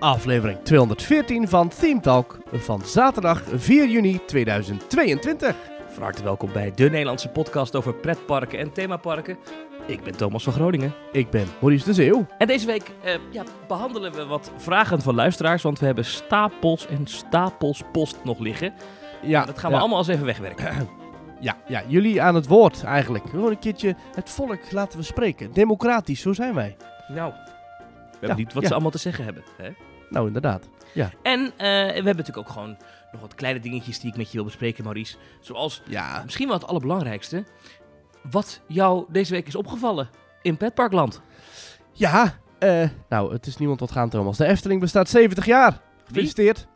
aflevering 214 van Theme Talk van zaterdag 4 juni 2022. Van harte welkom bij de Nederlandse podcast over pretparken en themaparken. Ik ben Thomas van Groningen. Ik ben Maurice de Zeeuw. En deze week eh, ja, behandelen we wat vragen van luisteraars, want we hebben stapels en stapels post nog liggen. Ja, dat gaan ja. we allemaal eens even wegwerken. Ja, ja, jullie aan het woord eigenlijk. Gewoon een keertje het volk laten we spreken. Democratisch, zo zijn wij. Nou, we hebben Ja, niet wat ja. ze allemaal te zeggen hebben. Hè? Nou, inderdaad. En eh, we hebben natuurlijk ook gewoon nog wat kleine dingetjes die ik met je wil bespreken, Maurice. Zoals Ja, misschien wel het allerbelangrijkste. Wat jou deze week is opgevallen in Petparkland. ja eh, nou, het is niemand wat gaan, Thomas. De Efteling bestaat 70 jaar. Gefeliciteerd.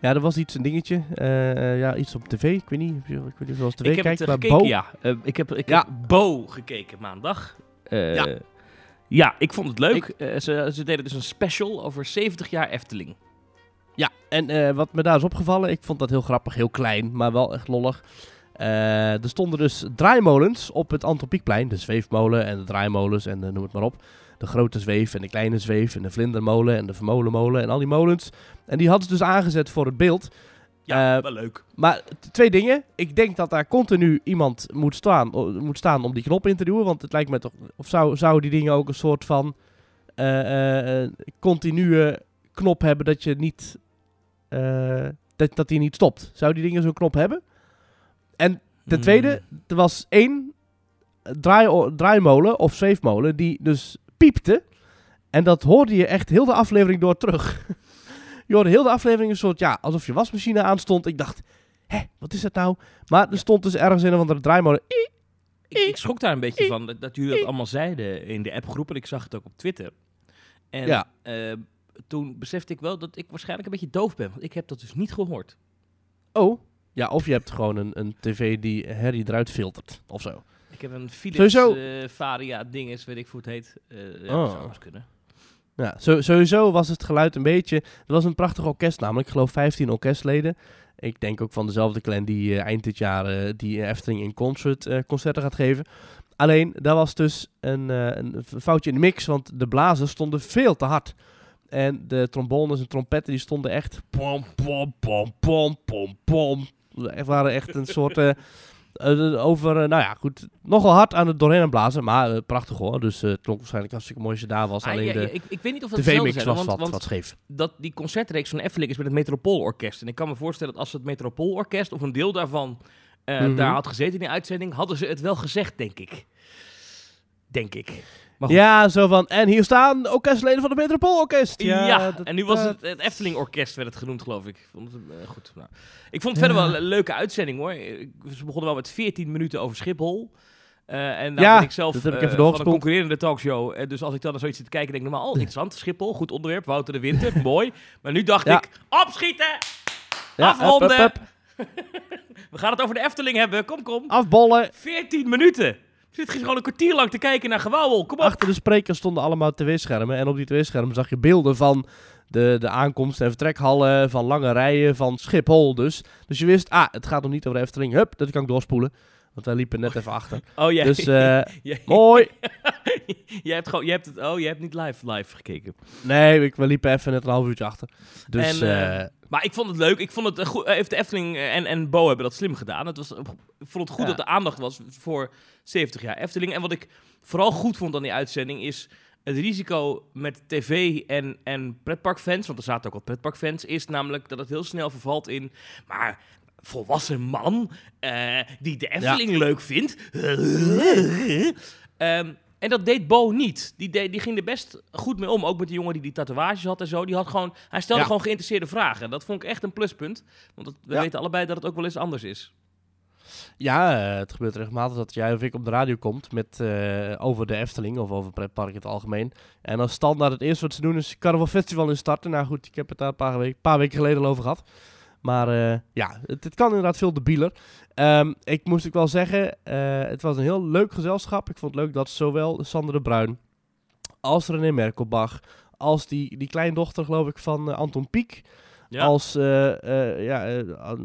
Ja, er was iets, een dingetje. eh, ja, iets op tv. Ik weet niet, ik weet niet of je wel eens tv Ik heb het gekeken, Bo- ja. Ik heb, ik Ja. heb Bo gekeken maandag. Ja. Ja. ik vond het leuk. Eh, ze, ze deden dus een special over 70 jaar Efteling. Ja, en eh, wat me daar is opgevallen, ik vond dat heel grappig, heel klein, maar wel echt lollig. Eh, er stonden dus draaimolens op het Anton Pieckplein. De zweefmolen en de draaimolens en noem het maar op. De grote zweef en de kleine zweef en de vlindermolen en de vermolenmolen en al die molens. En die hadden ze dus aangezet voor het beeld. Ja, Eh, wel leuk. Maar twee dingen. Ik denk dat daar continu iemand moet staan, moet staan om die knop in te duwen. Want het lijkt me toch... Of zou, zou die dingen ook een soort van eh, continue knop hebben dat je niet... dat, dat die niet stopt. Zou die dingen zo'n knop hebben? En ten Hmm. tweede, er was één draai, draaimolen of zweefmolen die dus piepte. En dat hoorde je echt heel de aflevering door terug. je hoorde heel de aflevering een soort, ja, alsof je wasmachine aanstond. Ik dacht, hè, wat is dat nou? Maar er stond dus ergens in een of andere draaimolen. Ik, ik schrok daar een beetje van dat, dat jullie dat allemaal zeiden in de appgroep. En ik zag het ook op Twitter. En Ja. eh, toen besefte ik wel dat ik waarschijnlijk een beetje doof ben. Want ik heb dat dus niet gehoord. Oh, ja, of je hebt gewoon een, een tv die herrie eruit filtert, of zo. Ik heb een Philips eh Varia dinges, weet ik hoe het heet. Ja, Oh. dat zou eens kunnen. Ja, sowieso was het geluid een beetje... Er was een prachtig orkest namelijk, ik geloof 15 orkestleden. Ik denk ook van dezelfde clan die eh, eind dit jaar eh, die Efteling in concert eh, concerten gaat geven. Alleen, daar was dus een, een foutje in de mix, want de blazers stonden veel te hard. En de trombones en trompetten die stonden echt pom, pom, pom, pom, pom, pom. Waren echt een soort... eh, over, eh, nou ja, goed, nogal hard aan het doorheen aan blazen, maar eh, prachtig hoor. Dus het klonk waarschijnlijk hartstikke mooi als je daar was. Ah, Alleen ja, de ja, ik, ik weet niet of dat tv-mix was want, wat, want wat scheef. dat die concertreeks van Efteling is met het Metropoolorkest. En ik kan me voorstellen dat als het Metropoolorkest of een deel daarvan Mhm. daar had gezeten in die uitzending, hadden ze het wel gezegd, denk ik. Denk ik. Maar. Ja, zo van, en hier staan de orkestleden van het Metropoolorkest. Ja, dat- en nu was het het Efteling Orkest, werd het genoemd, geloof ik. Ik Vond het, eh, goed. Nou. Ik vond het verder wel een leuke uitzending, hoor. Ze begonnen wel met 14 minuten over Schiphol. Eh, en daar Ja, ben ik zelf ik eh, van een concurrerende talkshow. En dus als ik dan naar zoiets zit te kijken, denk ik normaal, oh, interessant, Schiphol, goed onderwerp, Wouter de Winter, mooi. Maar nu dacht Ja. ik, opschieten! ja, afronden. We gaan het over de Efteling hebben, kom, kom. Afbollen. 14 minuten! Ik zit gewoon een kwartier lang te kijken naar gewauwel, kom op. Achter de sprekers stonden allemaal tv-schermen. En op die tv-schermen zag je beelden van de, de aankomst- en vertrekhallen, van lange rijen, van Schiphol dus. Dus je wist, ah, het gaat nog niet over de Efteling. Hup, dat kan ik doorspoelen. Want wij liepen net even achter. Oh, jij, Dus, jij, mooi. jij hebt gewoon, jij hebt het, oh, jij hebt niet live, live gekeken. Nee, ik, we liepen even net een half uurtje achter. Dus, En, eh, eh, Maar ik vond het leuk. Ik vond het eh, goed. eh, Heeft de Efteling eh, en, en Bo hebben dat slim gedaan. Het was, ik vond het goed Ja. dat er aandacht was voor 70 jaar Efteling. En wat ik vooral goed vond aan die uitzending is het risico met tv en, en pretparkfans, want er zaten ook wat pretparkfans, is namelijk dat het heel snel vervalt in, maar volwassen man die de Efteling leuk vindt. Ehm, en dat deed Bo niet. Die, deed, die ging er best goed mee om. Ook met die jongen die die tatoeages had en zo. Die had gewoon, hij stelde Ja. gewoon geïnteresseerde vragen. En dat vond ik echt een pluspunt. Want we Ja. weten allebei dat het ook wel eens anders is. Ja, eh, het gebeurt regelmatig dat jij of ik op de radio komt met, eh, over de Efteling of over pretpark in het algemeen. En als standaard het eerste wat ze doen is Carnaval Festival instarten. Nou goed, ik heb het daar een paar, week, paar weken geleden al over gehad. Maar eh, ja, het, het kan inderdaad veel debieler. Ehm ik moest ook wel zeggen, eh, het was een heel leuk gezelschap. Ik vond het leuk dat zowel Sander de Bruin als René Merkelbach, als die, die kleindochter geloof ik van eh, Anton Pieck, Ja. als, ja,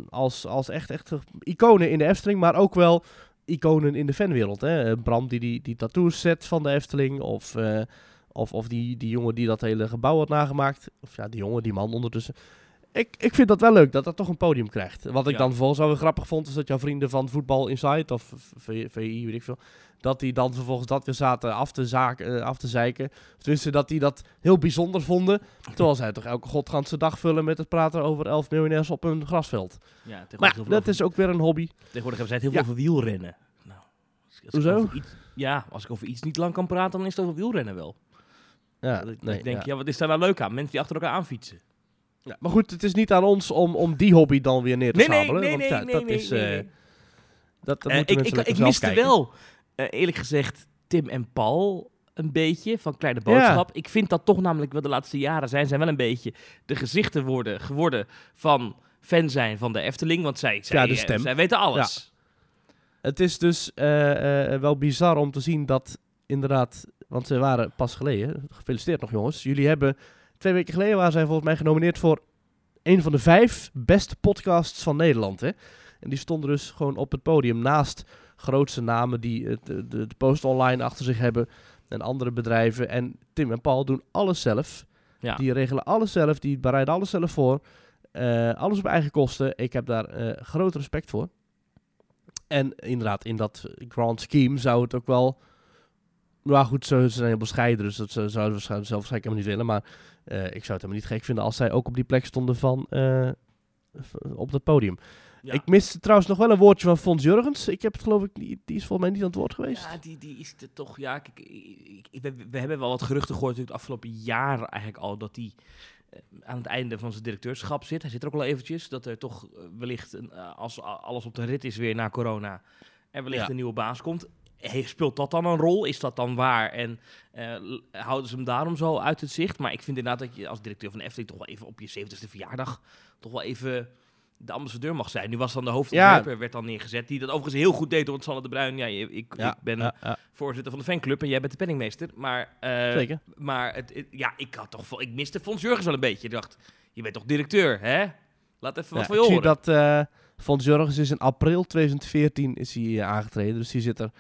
als, als echt, echt iconen in de Efteling, maar ook wel iconen in de fanwereld. Hè? Bram die, die die tattoos zet van de Efteling, of, Of, of die, die jongen die dat hele gebouw had nagemaakt. Of ja, die jongen, die man ondertussen. Ik, ik vind dat wel leuk, dat dat toch een podium krijgt. Wat ik Ja. dan vervolgens wel weer grappig vond, is dat jouw vrienden van Voetbal Insight of VI, weet ik veel, dat die dan vervolgens dat weer zaten af te, zaken, eh, af te zeiken. Tenminste, dat die dat heel bijzonder vonden. Terwijl zij toch elke godganse dag vullen met het praten over elf miljonairs op een grasveld. Ja, Maar ja, dat is ook weer een hobby. tegenwoordig hebben zij het heel veel over wielrennen. Nou, als Hoezo? over iets- ja, als ik over iets niet lang kan praten, dan is het over wielrennen wel. Ja, nee, ik denk, ja. ja. wat is daar nou leuk aan? Mensen die achter elkaar aanfietsen. Ja, maar goed, het is niet aan ons om, om die hobby dan weer neer te Nee, nee, sabelen. nee, want nee, ja, nee, dat is... eh. Dat, dat moeten ik ik, ik miste kijken. wel, eh, eerlijk gezegd, Tim en Paul een beetje van Kleine Boodschap. Ik vind dat toch namelijk wel de laatste jaren zijn zij wel een beetje de gezichten worden, geworden van fan zijn van de Efteling. Want zij, zij, Ja, de stem. zij weten alles. Het is dus wel bizar om te zien dat inderdaad... Want ze waren pas geleden... Gefeliciteerd nog jongens. Jullie hebben... Twee weken geleden waren zij volgens mij genomineerd voor... een van de vijf beste podcasts van Nederland. Hè? En die stonden dus gewoon op het podium naast grootste namen die het, de, de, de Post Online achter zich hebben. En andere bedrijven. En Tim en Paul doen alles zelf. Ja. Die regelen alles zelf. Die bereiden alles zelf voor. Eh, alles op eigen kosten. Ik heb daar eh, groot respect voor. En inderdaad, in dat grand scheme zou het ook wel... Nou goed, ze ze zijn heel bescheiden, dus dat ze- zouden we waarschijnlijk zelf waarschijnlijk helemaal niet willen. Maar eh, ik zou het helemaal niet gek vinden als zij ook op die plek stonden van... eh, op het podium. Ja. Ik miste trouwens nog wel een woordje van Fons Jurgens. Ik heb het geloof ik niet... Die is volgens mij niet aan het woord geweest. Ja, die, die is er toch. Ja, ik, ik- we, we hebben wel wat geruchten gehoord natuurlijk het afgelopen jaar eigenlijk al dat hij eh, aan het einde van zijn directeurschap zit. Hij zit er ook al eventjes. Dat er toch wellicht, een, als alles op de rit is weer na corona, er wellicht Ja. een nieuwe baas komt. Speelt dat dan een rol? Is dat dan waar? En eh, houden ze hem daarom zo uit het zicht? Maar ik vind inderdaad dat je als directeur van de Efteling toch wel even op je 70ste verjaardag toch wel even de ambassadeur mag zijn. Nu was dan de hoofdontwerper, werd dan neergezet, die dat overigens heel goed deed, want Sanne de Bruin, ja, ik, ik ben ja, ja, voorzitter van de fanclub en jij bent de penningmeester. Maar, eh, zeker. maar het, het- ja, ik had toch wel, ik miste Fons Jurgens wel een beetje. Ik dacht, je bent toch directeur, hè? Laat even wat Ja, van je ik zie horen. dat eh Fons Jurgens is in april 2014 is hij aangetreden. Dus die zit er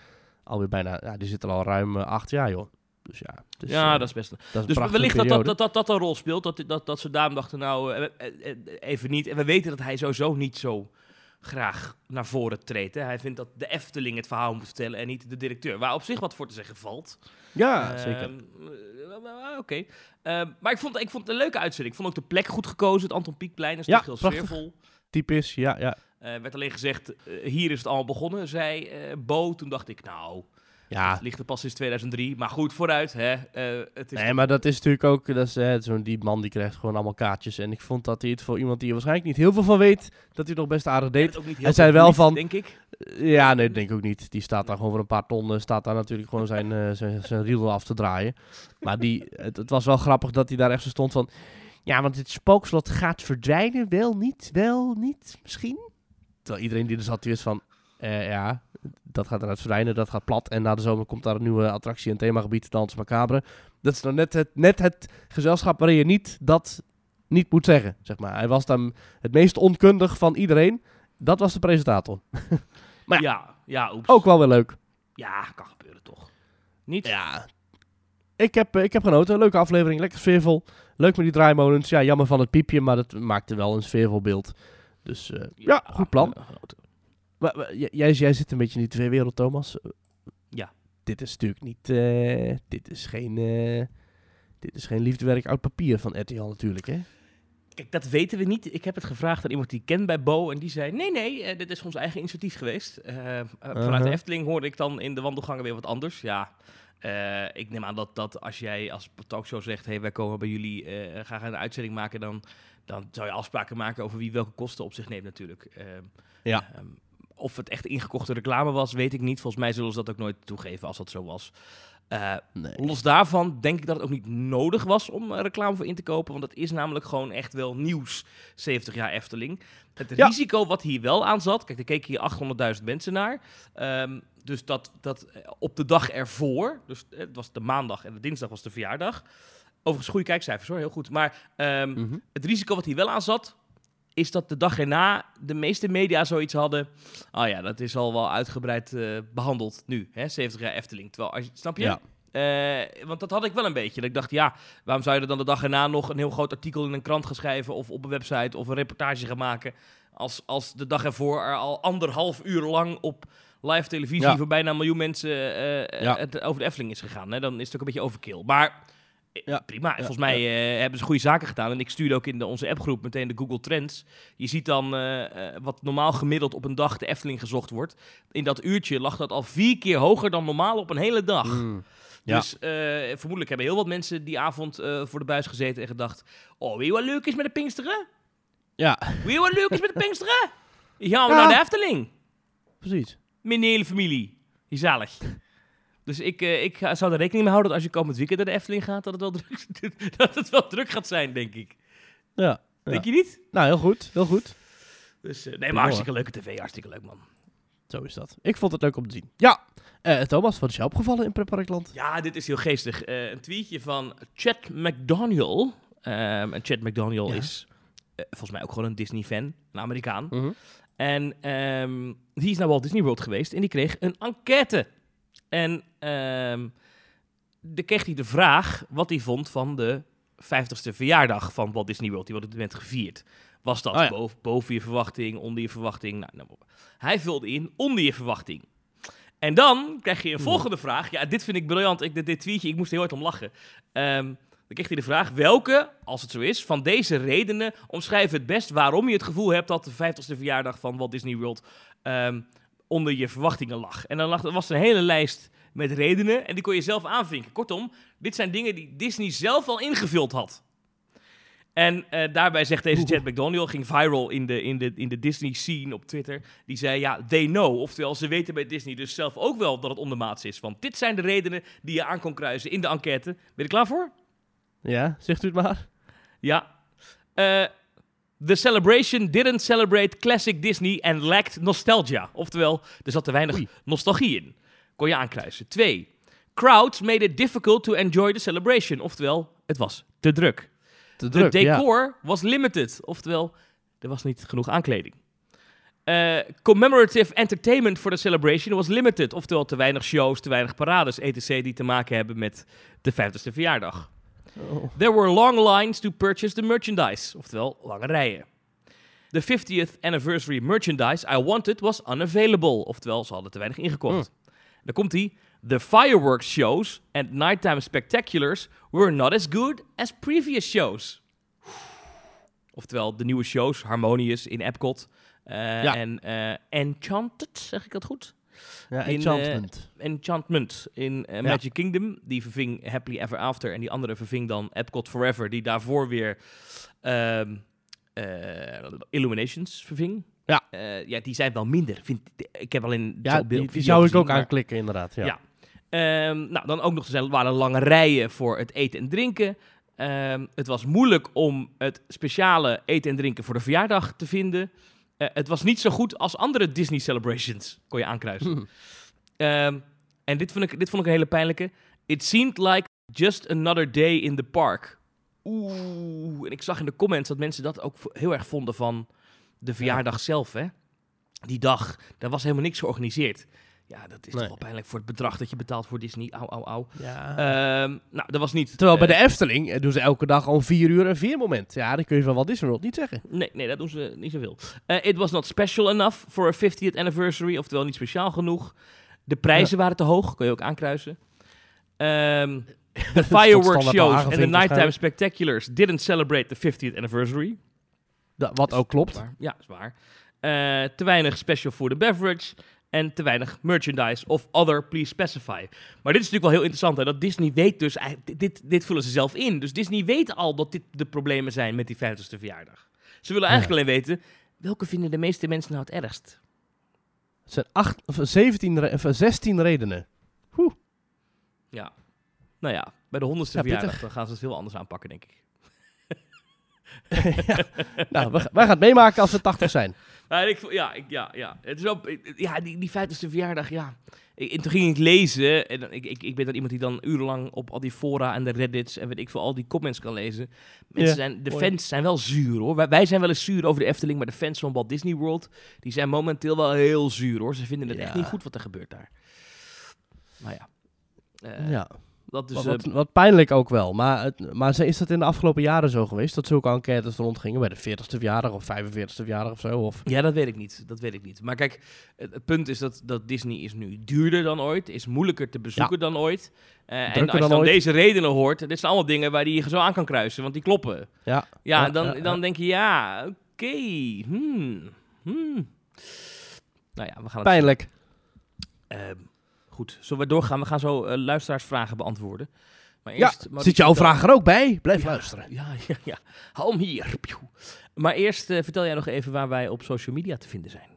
alweer bijna... Ja, die zit er al ruim eh, acht jaar, joh. Dus ja, dus, ja, eh, dat is best. dat is een Dus wellicht dat dat, dat, dat dat een rol speelt. Dat, dat, dat ze daarom dachten, nou, eh, even niet. En we weten dat hij sowieso niet zo graag naar voren treedt. Hè. Hij vindt dat de Efteling het verhaal moet vertellen en niet de directeur. Waar op zich wat voor te zeggen valt. Ja, Ehm, zeker. Oké. Ehm, maar ik vond, ik vond het een leuke uitzending. Ik vond ook de plek goed gekozen. Het Anton Pieckplein is Ja, toch heel sfeervol. Typisch, ja, ja. Eh werd alleen gezegd, eh, hier is het al begonnen, zei eh, Bo. Toen dacht ik, nou, Ja, het ligt er pas sinds 2003. Maar goed, vooruit. Hè. Het is nee, maar dat is natuurlijk ook... Dat is, eh, zo'n die man die krijgt gewoon allemaal kaartjes. En ik vond dat hij het voor iemand die er waarschijnlijk niet heel veel van weet... dat hij nog best aardig deed heel Hij zei wel van- denk ik. Ja, nee, dat denk ik ook niet. Die staat daar gewoon voor een paar ton, eh, staat daar natuurlijk gewoon zijn, eh, zijn, zijn riedel af te draaien. Maar die, het, het was wel grappig dat hij daar echt zo stond van... Ja, want het spookslot gaat verdwijnen. Wel, niet, wel, niet, misschien. Terwijl iedereen die er zat, die wist van... eh, ja, dat gaat eruit verdwijnen, dat gaat plat. En na de zomer komt daar een nieuwe attractie en themagebied, Dans Macabre. Dat is dan net het, net het gezelschap waarin je niet dat niet moet zeggen, zeg maar. Hij was dan het meest onkundig van iedereen. Dat was de presentator. Maar Ja, ja, oeps. Ook wel weer leuk. Ja, kan gebeuren toch. Niet? Ja. Ik heb, eh, ik heb genoten. Leuke aflevering, lekker sfeervol. Leuk met die draaimolens. Ja, jammer van het piepje, maar dat maakte wel een sfeervol beeld. Dus eh, ja, goed plan. eh. Maar, jij, jij zit een beetje in die tv-wereld, Thomas. Eh, Ja. Dit is natuurlijk niet... dit is geen... dit is geen liefdewerk uit papier van RTL natuurlijk, hè? Kijk, dat weten we niet. Ik heb het gevraagd aan iemand die ik ken bij Bo. En die zei: Nee, nee, dit is ons eigen initiatief geweest. Vanuit de Uh-huh. Efteling hoorde ik dan in de wandelgangen weer wat anders. Ja. ik neem aan dat, dat als jij als talkshow zegt: hey, wij komen bij jullie graag een uitzending maken, dan, dan zou je afspraken maken over wie welke kosten op zich neemt, natuurlijk. Eh, Ja. ehm, of het echt ingekochte reclame was, weet ik niet. Volgens mij zullen ze dat ook nooit toegeven als dat zo was. Eh, Nee. Los daarvan denk ik dat het ook niet nodig was om eh, reclame voor in te kopen. Want dat is namelijk gewoon echt wel nieuws. 70 jaar Efteling. Het Ja. risico wat hier wel aan zat. Kijk, er keken hier 800.000 mensen naar. Ehm, dus dat, dat eh, op de dag ervoor. Dus het was de maandag en de dinsdag was de verjaardag. Overigens goede kijkcijfers hoor, heel goed. Maar ehm, Mhm. het risico wat hier wel aan zat. Is dat de dag erna de meeste media zoiets hadden. Oh ja, dat is al wel uitgebreid eh, behandeld nu. Hè? 70 jaar Efteling. Terwijl, als, je- snap je? Ja. Eh, want dat had ik wel een beetje. Dat ik dacht, ja, waarom zou je er dan de dag erna nog een heel groot artikel in een krant gaan schrijven... of op een website of een reportage gaan maken... als, als de dag ervoor er al anderhalf uur lang op live televisie... Ja. voor bijna een miljoen mensen eh, Ja. het over de Efteling is gegaan. Hè? Dan is het ook een beetje overkill. Maar Ja. prima. Volgens mij eh, hebben ze goede zaken gedaan. En ik stuurde ook in de, onze appgroep meteen de Google Trends. Je ziet dan eh, eh, wat normaal gemiddeld op een dag de Efteling gezocht wordt. In dat uurtje lag dat al vier keer hoger dan normaal op een hele dag. Mm. Dus vermoedelijk hebben heel wat mensen die avond voor de buis gezeten en gedacht... Oh, wie wat leuk is met de Pinksteren? Ja, Wie wat leuk is met de Pinksteren? Gaan we Ja. naar de Efteling? precies. Mijn hele familie. Gezellig. Dus ik, eh, ik zou er rekening mee houden dat als je komend weekend naar de Efteling gaat, dat het wel druk, dat het wel druk gaat zijn, denk ik. Ja. Ja. Denk je niet? Nou, heel goed. Heel goed. Dus, eh, nee, maar hartstikke leuke tv, hartstikke leuk, man. Zo is dat. Ik vond het leuk om te zien. Ja. Eh, Thomas, wat is jou opgevallen in Pretparkland? Ja, dit is heel geestig. Een tweetje van Chad McDaniel. Ehm, en Chad McDaniel Ja. is volgens mij ook gewoon een Disney-fan, een Amerikaan. Mhm. En ehm, die is naar Walt Disney World geweest en die kreeg een enquête. En ehm dan kreeg hij de vraag wat hij vond van de 50ste verjaardag van Walt Disney World. Die wordt op dit moment gevierd. Was dat Oh ja. boven, boven je verwachting, onder je verwachting? Nou, nou, hij vulde in onder je verwachting. En dan krijg je een Hmm. volgende vraag. Ja, dit vind ik briljant. Ik, dit, dit tweetje, ik moest er heel hard om lachen. Ehm, dan kreeg hij de vraag: welke, als het zo is, van deze redenen omschrijven het best waarom je het gevoel hebt dat de 50ste verjaardag van Walt Disney World ehm, onder je verwachtingen lag. En dan lag, er was een hele lijst met redenen en die kon je zelf aanvinken. Kortom, dit zijn dingen die Disney zelf al ingevuld had. En eh, daarbij zegt deze. Chad McDaniel, ging viral in de, in, de, in de Disney scene op Twitter. Die zei, ja, they know. Oftewel, ze weten bij Disney dus zelf ook wel dat het ondermaats is. Want dit zijn de redenen die je aan kon kruisen in de enquête. Ben je er klaar voor? Ja, zegt u het maar. Ja. Eh, the celebration didn't celebrate classic Disney and lacked nostalgia. Oftewel, er zat te weinig Oei. nostalgie in. Kon je aankruisen. Twee. Crowds made it difficult to enjoy the celebration. Oftewel, het was te druk. Te De ja. decor was limited. Oftewel, er was niet genoeg aankleding. Eh, commemorative entertainment for the celebration was limited. Oftewel, te weinig shows, te weinig parades, etc. die te maken hebben met de 50ste verjaardag. Oh. There were long lines to purchase the merchandise. Oftewel, lange rijen. The 50th anniversary merchandise I wanted was unavailable. Oftewel, ze hadden te weinig ingekocht. Dan komt hij. The fireworks shows and nighttime spectaculars were not as good as previous shows. Oftewel, de nieuwe shows, Harmonious in Epcot. eh, Ja. En eh, Enchanted, zeg ik dat goed? Ja, in, Enchantment. Enchantment in eh, Magic Kingdom. Die verving Happily Ever After. En die andere verving dan Epcot Forever. Die daarvoor weer ehm, eh, Illuminations verving. Ja. Eh, ja, die zijn wel minder. Vind, ik heb al in ja, die, die zou ik gezien, ook maar- aanklikken, inderdaad. Ja. Ja. Ehm, nou, dan ook nog er waren lange rijen voor het eten en drinken. Ehm, het was moeilijk om het speciale eten en drinken voor de verjaardag te vinden. Eh, het was niet zo goed als andere Disney celebrations, kon je aankruisen. Hm. Ehm, en dit vond, ik, dit vond ik een hele pijnlijke. It seemed like just another day in the park. Oeh, en ik zag in de comments dat mensen dat ook heel erg vonden van de verjaardag zelf, hè. Die dag, daar was helemaal niks georganiseerd. Ja, dat is Nee. toch wel pijnlijk voor het bedrag dat je betaalt voor Disney. Au, au, au. Ja. Ehm, nou, dat was niet... Terwijl bij eh, de Efteling eh, doen ze elke dag om vier uur een veermoment. Ja, dat kun je van Walt Disney World niet zeggen. Nee, nee, dat doen ze niet zoveel. Eh it was not special enough for a 50th anniversary, oftewel niet speciaal genoeg. De prijzen waren te hoog, kun je ook aankruisen. Ehm the fireworks shows and the nighttime spectaculars didn't celebrate the 50th anniversary. Da- wat ook klopt. Ja, is waar. Eh, te weinig special food and beverage en te weinig merchandise of other, please specify. Maar dit is natuurlijk wel heel interessant, hè, dat Disney weet dus, dit, dit, vullen ze zelf in. Dus Disney weet al dat dit de problemen zijn met die 50ste verjaardag. Ze willen eigenlijk alleen weten, welke vinden de meeste mensen nou het ergst? Het zijn acht, of 17, re- of 16 redenen. Ja. Nou ja, bij de 100ste Ja, verjaardag dan gaan ze het heel anders aanpakken, denk ik. Nou, wij gaan het meemaken als we 80 zijn. Maar ik, ja, ik, ja, ja. Het is wel, ja, die, die 50ste verjaardag, ja. Ik, en toen ging ik lezen. En ik, ik, ik ben dan iemand die dan urenlang op al die fora en de reddits en weet ik veel, al die comments kan lezen. Mensen Ja, zijn, de mooi. fans zijn wel zuur hoor. Wij, wij zijn wel eens zuur over de Efteling, maar de fans van Walt Disney World, die zijn momenteel wel heel zuur hoor. Ze vinden het echt niet goed wat er gebeurt daar. Maar ja. Eh, ja. Dat is, wat, eh, wat, wat pijnlijk ook wel. Maar, het, maar is dat in de afgelopen jaren zo geweest? Dat zulke enquêtes rondgingen bij de 40ste verjaardag of 45ste verjaardag of zo? Of... Ja, dat weet ik niet. Dat weet ik niet. Maar kijk, het, het punt is dat, dat Disney is nu duurder dan ooit, is moeilijker te bezoeken dan ooit. Eh, en als je dan ooit. deze redenen hoort, dit zijn allemaal dingen waar die je zo aan kan kruisen, want die kloppen. Ja, Ja, dan, ja, ja. dan denk je, ja, oké. hmm, hmm. Nou ja, we gaan het pijnlijk. Ehm, goed, zullen we doorgaan? We gaan zo eh, luisteraarsvragen beantwoorden. Maar Ja, eerst, Zit jouw vraag er ook bij? Blijf Ja, luisteren. Ja, ja, ja. Hou hem hier. Maar eerst eh, vertel jij nog even waar wij op social media te vinden zijn.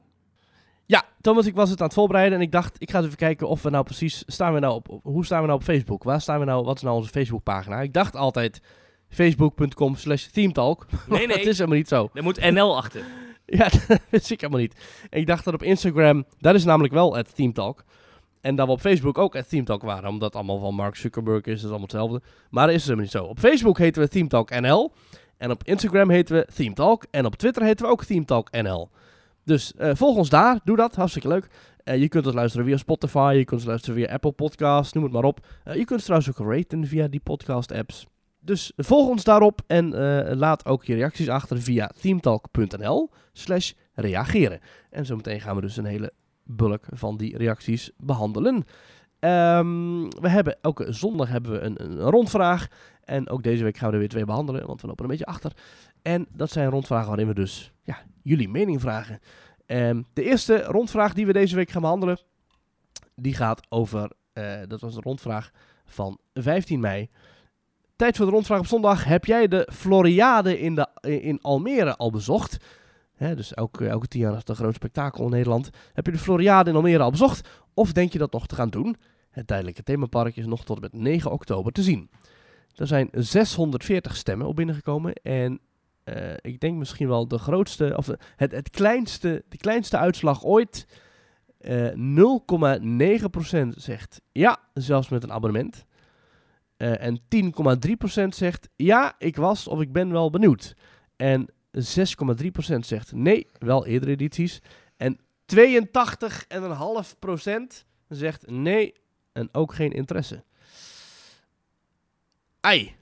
Ja, Thomas, ik was het aan het voorbereiden en ik dacht, ik ga eens even kijken of we nou precies, staan we nou op, op- hoe staan we nou op Facebook? Waar staan we nou, wat is nou onze Facebookpagina? Ik dacht altijd facebook.com slash themetalk. Nee, dat nee. is helemaal niet zo. Er moet NL achter. Ja, dat wist ik helemaal niet. Ik dacht dat op Instagram, dat is namelijk wel het Teamtalk. En dat we op Facebook ook het Teamtalk waren, omdat het allemaal van Mark Zuckerberg is, dat is allemaal hetzelfde. Maar dat is het helemaal niet zo. Op Facebook heten we Teamtalk NL. En op Instagram heten we Teamtalk. En op Twitter heten we ook Teamtalk NL. Dus eh, volg ons daar, doe dat, hartstikke leuk. Eh, je kunt ons luisteren via Spotify, je kunt ons luisteren via Apple Podcasts, noem het maar op. Eh, je kunt trouwens ook raten via die podcast apps. Dus volg ons daarop en laat ook je reacties achter via teamtalk.nl slash reageren. En zometeen gaan we dus een hele bulk van die reacties behandelen. Ehm, we hebben elke zondag hebben we een, een rondvraag. En ook deze week gaan we er weer twee behandelen, want we lopen een beetje achter. En dat zijn rondvragen waarin we dus ja, jullie mening vragen. Ehm, de eerste rondvraag die we deze week gaan behandelen, die gaat over, eh, dat was de rondvraag van 15 mei. Tijd voor de rondvraag op zondag. Heb jij de Floriade in, de, in Almere al bezocht? Dus elke, tien jaar is het een groot spektakel in Nederland. Heb je de Floriade in Almere al bezocht? Of denk je dat nog te gaan doen? Het tijdelijke themapark is nog tot en met 9 oktober te zien. Er zijn 640 stemmen op binnengekomen. En eh, ik denk misschien wel de grootste, of de- het, het kleinste, de kleinste uitslag ooit. Eh 0,9% zegt ja, zelfs met een abonnement. Eh, en 10,3% zegt ja, ik was of ik ben wel benieuwd. En 6,3% zegt nee, wel eerdere edities. En 82,5% zegt nee en ook geen interesse. Ai,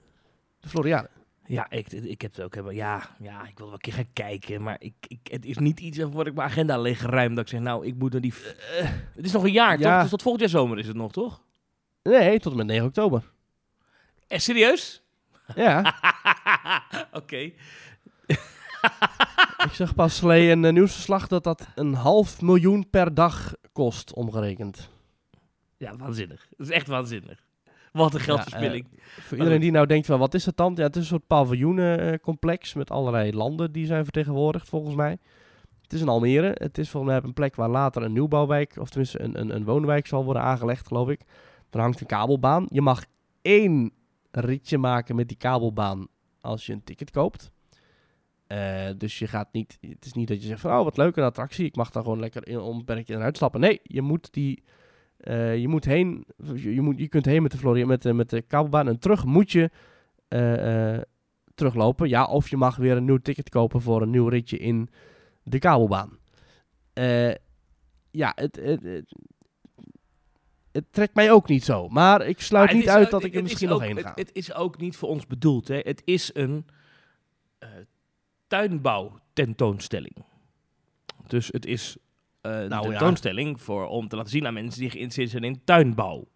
de Floriade. Ja, ik, ik heb het ook helemaal. Ja, ja, ik wil wel een keer gaan kijken. Maar ik, ik, het is niet iets waarvoor ik mijn agenda leeg ruim. Dat ik zeg, nou, ik moet naar die. eh, het is nog een jaar, ja. toch? Dus tot volgend jaar zomer is het nog, toch? Nee, tot en met 9 oktober. Eh, serieus? Ja, Oké. ik zag pas geleden een eh, nieuwsverslag dat dat een half miljoen per dag kost, omgerekend. Ja, waanzinnig. Dat is echt waanzinnig. Wat een geldverspilling. Voor iedereen die nou denkt van wat is dat dan? Ja, het is een soort paviljoenencomplex met allerlei landen die zijn vertegenwoordigd volgens mij. Het is in Almere. Het is volgens mij een plek waar later een nieuwbouwwijk, of tenminste een, een, een woonwijk zal worden aangelegd, geloof ik. Er hangt een kabelbaan. Je mag één ritje maken met die kabelbaan als je een ticket koopt. Eh, dus je gaat niet, het is niet dat je zegt van oh wat leuk een attractie, ik mag daar gewoon lekker in onbeperkt in en uitstappen. Nee, je moet die, eh, je moet heen, je, je moet, je kunt heen met de Florian, met de, met de kabelbaan en terug moet je eh, teruglopen. Ja, of je mag weer een nieuw ticket kopen voor een nieuw ritje in de kabelbaan. Ja, het, het, het, het trekt mij ook niet zo. Maar ik sluit Maar niet uit ook- dat ik er misschien is nog ook- heen ga. Het, is ook niet voor ons bedoeld. Hè. Het is een eh tuinbouwtentoonstelling. Dus het is eh, een Nou ja. tentoonstelling voor, om te laten zien aan mensen die geïnteresseerd zijn in tuinbouw.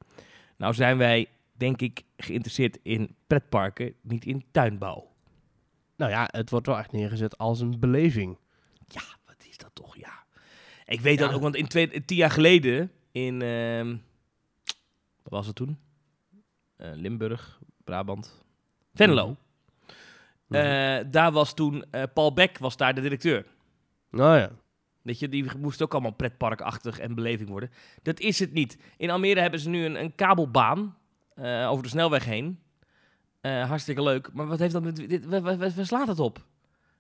Nou zijn wij, denk ik, geïnteresseerd in pretparken, niet in tuinbouw. Nou ja, het wordt wel echt neergezet als een beleving. Ja, wat is dat toch, ja. Ik weet dat ook, want in twee, tien jaar geleden in, ehm, wat was het toen? Eh, Limburg, Brabant, Venlo. Mhm. Eh, daar was toen, eh, Paul Beck was daar de directeur. Nou ja. Weet je, die moest ook allemaal pretparkachtig en beleving worden. Dat is het niet. In Almere hebben ze nu een, een kabelbaan eh, over de snelweg heen. Hartstikke leuk. Maar wat heeft dat met... Dit, waar, waar- waar slaat het op?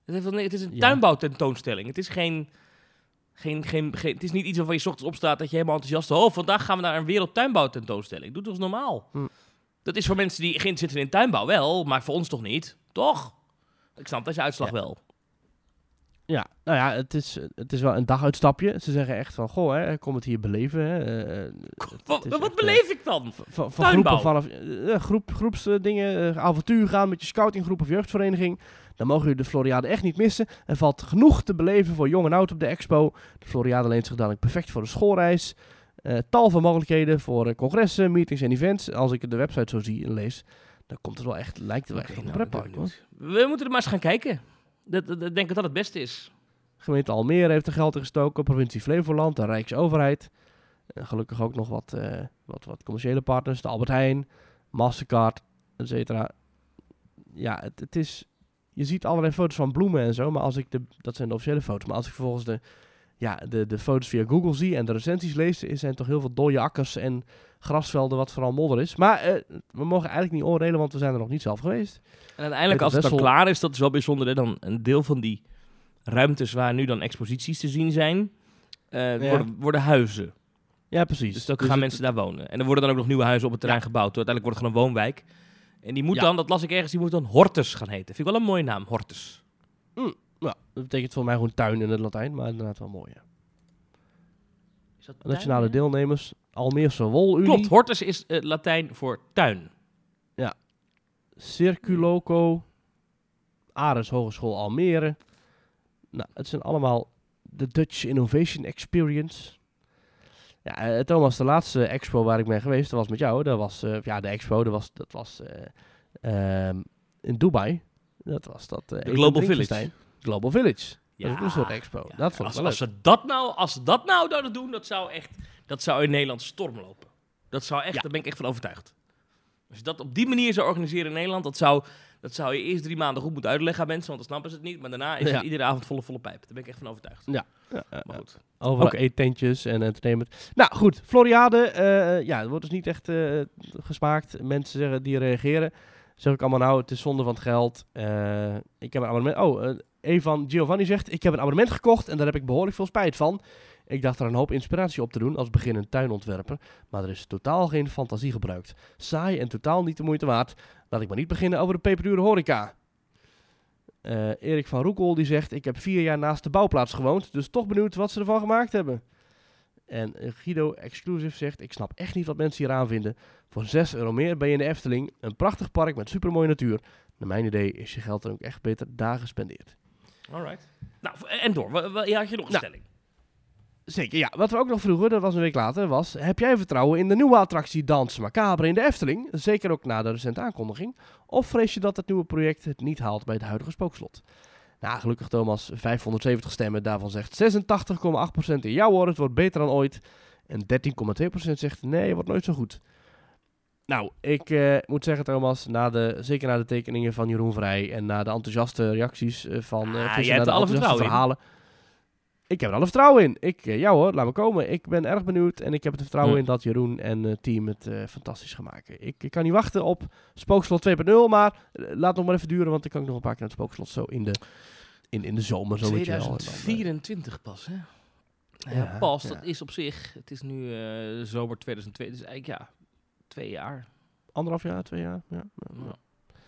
Het, heeft, het is een Ja. tuinbouwtentoonstelling. Het is geen, geen, geen, geen... Het is niet iets waarvan je 's ochtends opstaat dat je helemaal enthousiast... Oh, vandaag gaan we naar een wereldtuinbouwtentoonstelling. Doe toch eens normaal. Hm. Dat is voor mensen die geïnteresseerd zijn in tuinbouw wel, maar voor ons toch niet? Toch? Ik snap dat je uitslag Ja. wel. Ja, nou ja, het is, het is wel een daguitstapje. Ze zeggen echt van, goh, hè, kom het hier beleven. Hè. eh, eh, Wat, echt, beleef ik dan? van, groepen vanaf eh, groep, groepsdingen, eh, avontuur gaan met je scoutinggroep of jeugdvereniging. Dan mogen jullie de Floriade echt niet missen. Er valt genoeg te beleven voor jong en oud op de expo. De Floriade leent zich dadelijk perfect voor de schoolreis. Eh, tal van mogelijkheden voor eh, congressen, meetings en events. Als ik de website zo zie en lees, dan komt het wel echt, lijkt het wel echt op een nou, pretpark. We moeten er maar eens gaan kijken. Dat, dat, dat denk ik dat het beste is. Gemeente Almere heeft er geld in gestoken, provincie Flevoland, de Rijksoverheid. En gelukkig ook nog wat, eh, wat, wat commerciële partners, de Albert Heijn, Mastercard, et cetera. Ja, het, het is... Je ziet allerlei foto's van bloemen en zo, maar als ik de... Dat zijn de officiële foto's, maar als ik vervolgens de, ja, de, de foto's via Google zie en de recensies lees, er zijn toch heel veel dode akkers en grasvelden wat vooral modder is. Maar eh, we mogen eigenlijk niet oordelen, want we zijn er nog niet zelf geweest. En uiteindelijk, als het dan klaar is, dat is wel bijzonder. Hè? Dan een deel van die ruimtes waar nu dan exposities te zien zijn, eh, Ja. worden, worden huizen. Ja, precies. Dus dan Dus gaan het- mensen daar wonen. En er worden dan ook nog nieuwe huizen op het terrein gebouwd. Uiteindelijk wordt het gewoon een woonwijk. En die moet Ja. dan, dat las ik ergens, die moet dan Hortus gaan heten. Vind ik wel een mooie naam, Hortus. Ja, dat betekent volgens mij gewoon tuin in het Latijn, maar inderdaad wel mooi. Ja. Is dat Nationale tuin? deelnemers, Almeerse Wolunie, Klopt, Hortus is eh, Latijn voor tuin. Circuloco, Ares Hogeschool Almere. Nou, het zijn allemaal de Dutch Innovation Experience. Ja, eh, Thomas, de laatste expo waar ik ben geweest, dat was met jou. Dat was, eh, ja, de expo, dat was, dat was eh, ehm, in Dubai. Dat was dat... Global drinkfestijn. Global Village. dat is ook een soort Ja, expo. ja. dat vond ik als, wel als, leuk. ze dat nou, als ze dat nou zouden doen, dat zou echt, dat zou in Nederland storm lopen. Dat zou echt, Ja. daar ben ik echt van overtuigd. Als je dat op die manier zou organiseren in Nederland, dat zou, dat zou je eerst drie maanden goed moeten uitleggen aan mensen, want dan snappen ze het niet. Maar daarna is Ja. het iedere avond volle, volle pijp. Daar ben ik echt van overtuigd. Ja, ja, Maar goed. Overal Oké. eettentjes en entertainment. Nou goed, Floriade. eh, ja, het wordt dus niet echt eh, gesmaakt. Mensen zeggen die reageren. Zeg ik allemaal nou, het is zonde van het geld. Eh, ik heb een abonnement. Oh, Evan Giovanni zegt, ik heb een abonnement gekocht en daar heb ik behoorlijk veel spijt van. Ik dacht er een hoop inspiratie op te doen als beginnend tuinontwerper, maar er is totaal geen fantasie gebruikt. Saai en totaal niet de moeite waard. Laat ik maar niet beginnen over de peperdure horeca. Eh, Erik van Roekel die zegt, ik heb vier jaar naast de bouwplaats gewoond, dus toch benieuwd wat ze ervan gemaakt hebben. En Guido Exclusive zegt, ik snap echt niet wat mensen hier aan vinden. Voor 6 euro meer ben je in de Efteling, een prachtig park met supermooie natuur. Naar mijn idee is je geld dan ook echt beter dagen gespendeerd. Alright. Nou, en door. Had je nog een Nou. stelling? Zeker, ja. Wat we ook nog vroegen, dat was een week later, was... Heb jij vertrouwen in de nieuwe attractie Dans Macabre in de Efteling? Zeker ook na de recente aankondiging. Of vrees je dat het nieuwe project het niet haalt bij het huidige spookslot? Nou, gelukkig Thomas, 570 stemmen. Daarvan zegt 86,8% in ja hoor, het wordt beter dan ooit. En 13,2% zegt nee, het wordt nooit zo goed. Nou, ik eh, moet zeggen Thomas, na de, zeker na de tekeningen van Jeroen Vrij... en na de enthousiaste reacties eh, van Ah, eh jij vissen, hebt alle vertrouwen in. Ik heb er alle vertrouwen in. Ik, eh, ja hoor, laat me komen. Ik ben erg benieuwd en ik heb het vertrouwen in dat Jeroen en het team het eh, fantastisch gaan maken. Ik, ik kan niet wachten op Spookslot 2.0, maar eh, laat nog maar even duren, want ik kan ook nog een paar keer naar het Spookslot zo in de, in, in de zomer. Zo weet je wel. En dan, eh, 2024 pas, hè? Ja, Ja, pas, ja. dat is op zich. Het is nu eh, zomer 2002, dus eigenlijk ja, twee jaar. anderhalf jaar, twee jaar. Ja.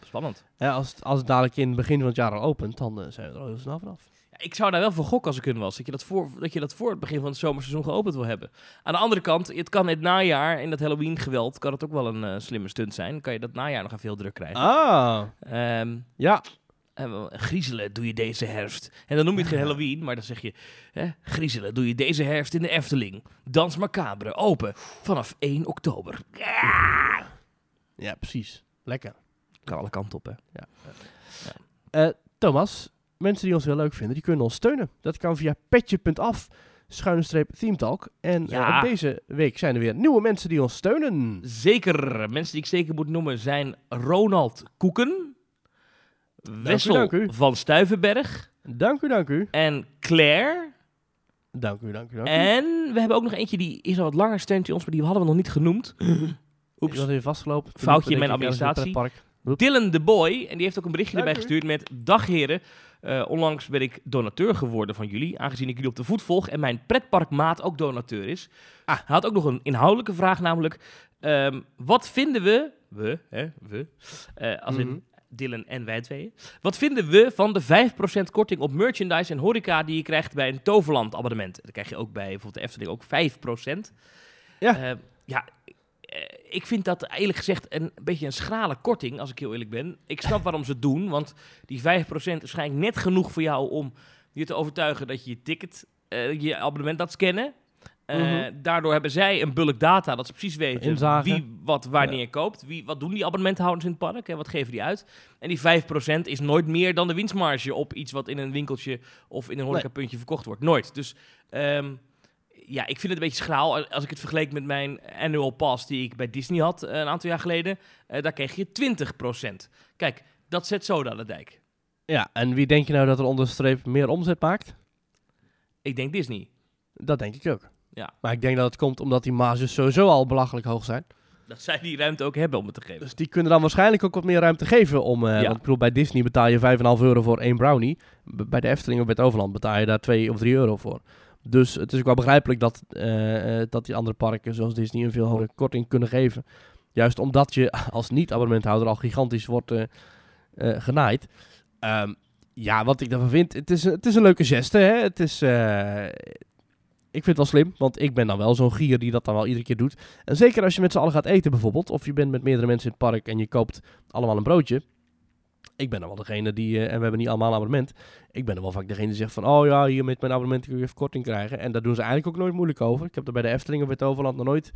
Spannend. Ja, als, het, als het dadelijk in het begin van het jaar al opent, dan eh, zijn we er al heel snel vanaf. Ja, ik zou daar wel voor gokken als ik kunnen was. Dat je dat, voor, dat je dat voor het begin van het zomerseizoen geopend wil hebben. Aan de andere kant, het kan het najaar, in dat Halloween geweld, kan het ook wel een eh, slimme stunt zijn. Dan kan je dat najaar nog even heel druk krijgen. Ah, Ehm, ja. wel, griezelen doe je deze herfst. En dan noem je het geen Halloween, maar dan zeg je... Hè, griezelen doe je deze herfst in de Efteling. Dans Macabre, open, vanaf 1 oktober. Ja! Ja, precies. Lekker. Kan alle kanten op, hè. Eh, Thomas, mensen die ons heel leuk vinden, die kunnen ons steunen. Dat kan via petje.af, schuine streep themetalk. En eh, Ja. deze week zijn er weer nieuwe mensen die ons steunen. Zeker. Mensen die ik zeker moet noemen zijn Ronald Koeken, Wessel dank u. van Stuivenberg Dank u, dank u. en Claire. Dank u, dank u, dank u. En we hebben ook nog eentje die is al wat langer steunt in ons, maar die hadden we nog niet genoemd. Oeps. was even vastgelopen. Foutje in mijn administratie. Dylan de Boy, en die heeft ook een berichtje Dank erbij u. gestuurd met... Dag heren, Eh, onlangs ben ik donateur geworden van jullie, aangezien ik jullie op de voet volg en mijn pretparkmaat ook donateur is. Ah. Hij had ook nog een inhoudelijke vraag, namelijk... ehm, wat vinden we, we, hè, we, eh, als in, Mhm. Dylan en wij tweeën. Wat vinden we van de 5% korting op merchandise en horeca die je krijgt bij een Toverland abonnement? Dat krijg je ook bij bijvoorbeeld de Efteling ook 5%. Ja. Eh, ja, ik vind dat eerlijk gezegd een beetje een schrale korting, als ik heel eerlijk ben. Ik snap waarom ze het doen, want die 5% is waarschijnlijk net genoeg voor jou om je te overtuigen dat je je ticket, eh, je abonnement laat scannen. Eh, Mhm. Daardoor hebben zij een bulk data, dat ze precies weten wie wat wanneer koopt. Wie, wat doen die abonnementhouders in het park en wat geven die uit. En die 5% is nooit meer dan de winstmarge op iets wat in een winkeltje of in een horecapuntje verkocht wordt. Nooit. Dus ehm, ja, ik vind het een beetje schraal. Als ik het vergeleek met mijn annual pass die ik bij Disney had eh, een aantal jaar geleden, eh, daar kreeg je 20%. Kijk, dat zet zoden aan de dijk. Ja, en wie denk je nou dat er onder de streep meer omzet maakt? Ik denk Disney. Dat denk ik ook. Ja. Maar ik denk dat het komt omdat die marges sowieso al belachelijk hoog zijn. Dat zij die ruimte ook hebben om het te geven. Dus die kunnen dan waarschijnlijk ook wat meer ruimte geven om... eh, Ja. Want ik bedoel, bij Disney betaal je 5,5 euro voor één brownie. B- bij de Efteling of bij het Overland betaal je daar 2 of 3 euro voor. Dus het is ook wel begrijpelijk dat, eh, eh, dat die andere parken zoals Disney een veel hogere korting kunnen geven. Juist omdat je als niet-abonnementhouder al gigantisch wordt eh, genaaid. Ehm, ja, wat ik daarvan vind, het is, het is een leuke geste. Hè? Het is, ik vind het wel slim, want ik ben dan wel zo'n gier die dat dan wel iedere keer doet. En zeker als je met z'n allen gaat eten bijvoorbeeld, of je bent met meerdere mensen in het park en je koopt allemaal een broodje. Ik ben dan wel degene die, eh, en we hebben niet allemaal een abonnement, ik ben dan wel vaak degene die zegt van, oh ja, hier met mijn abonnement kun je even korting krijgen. En daar doen ze eigenlijk ook nooit moeilijk over. Ik heb er bij de Efteling of het Overland nog nooit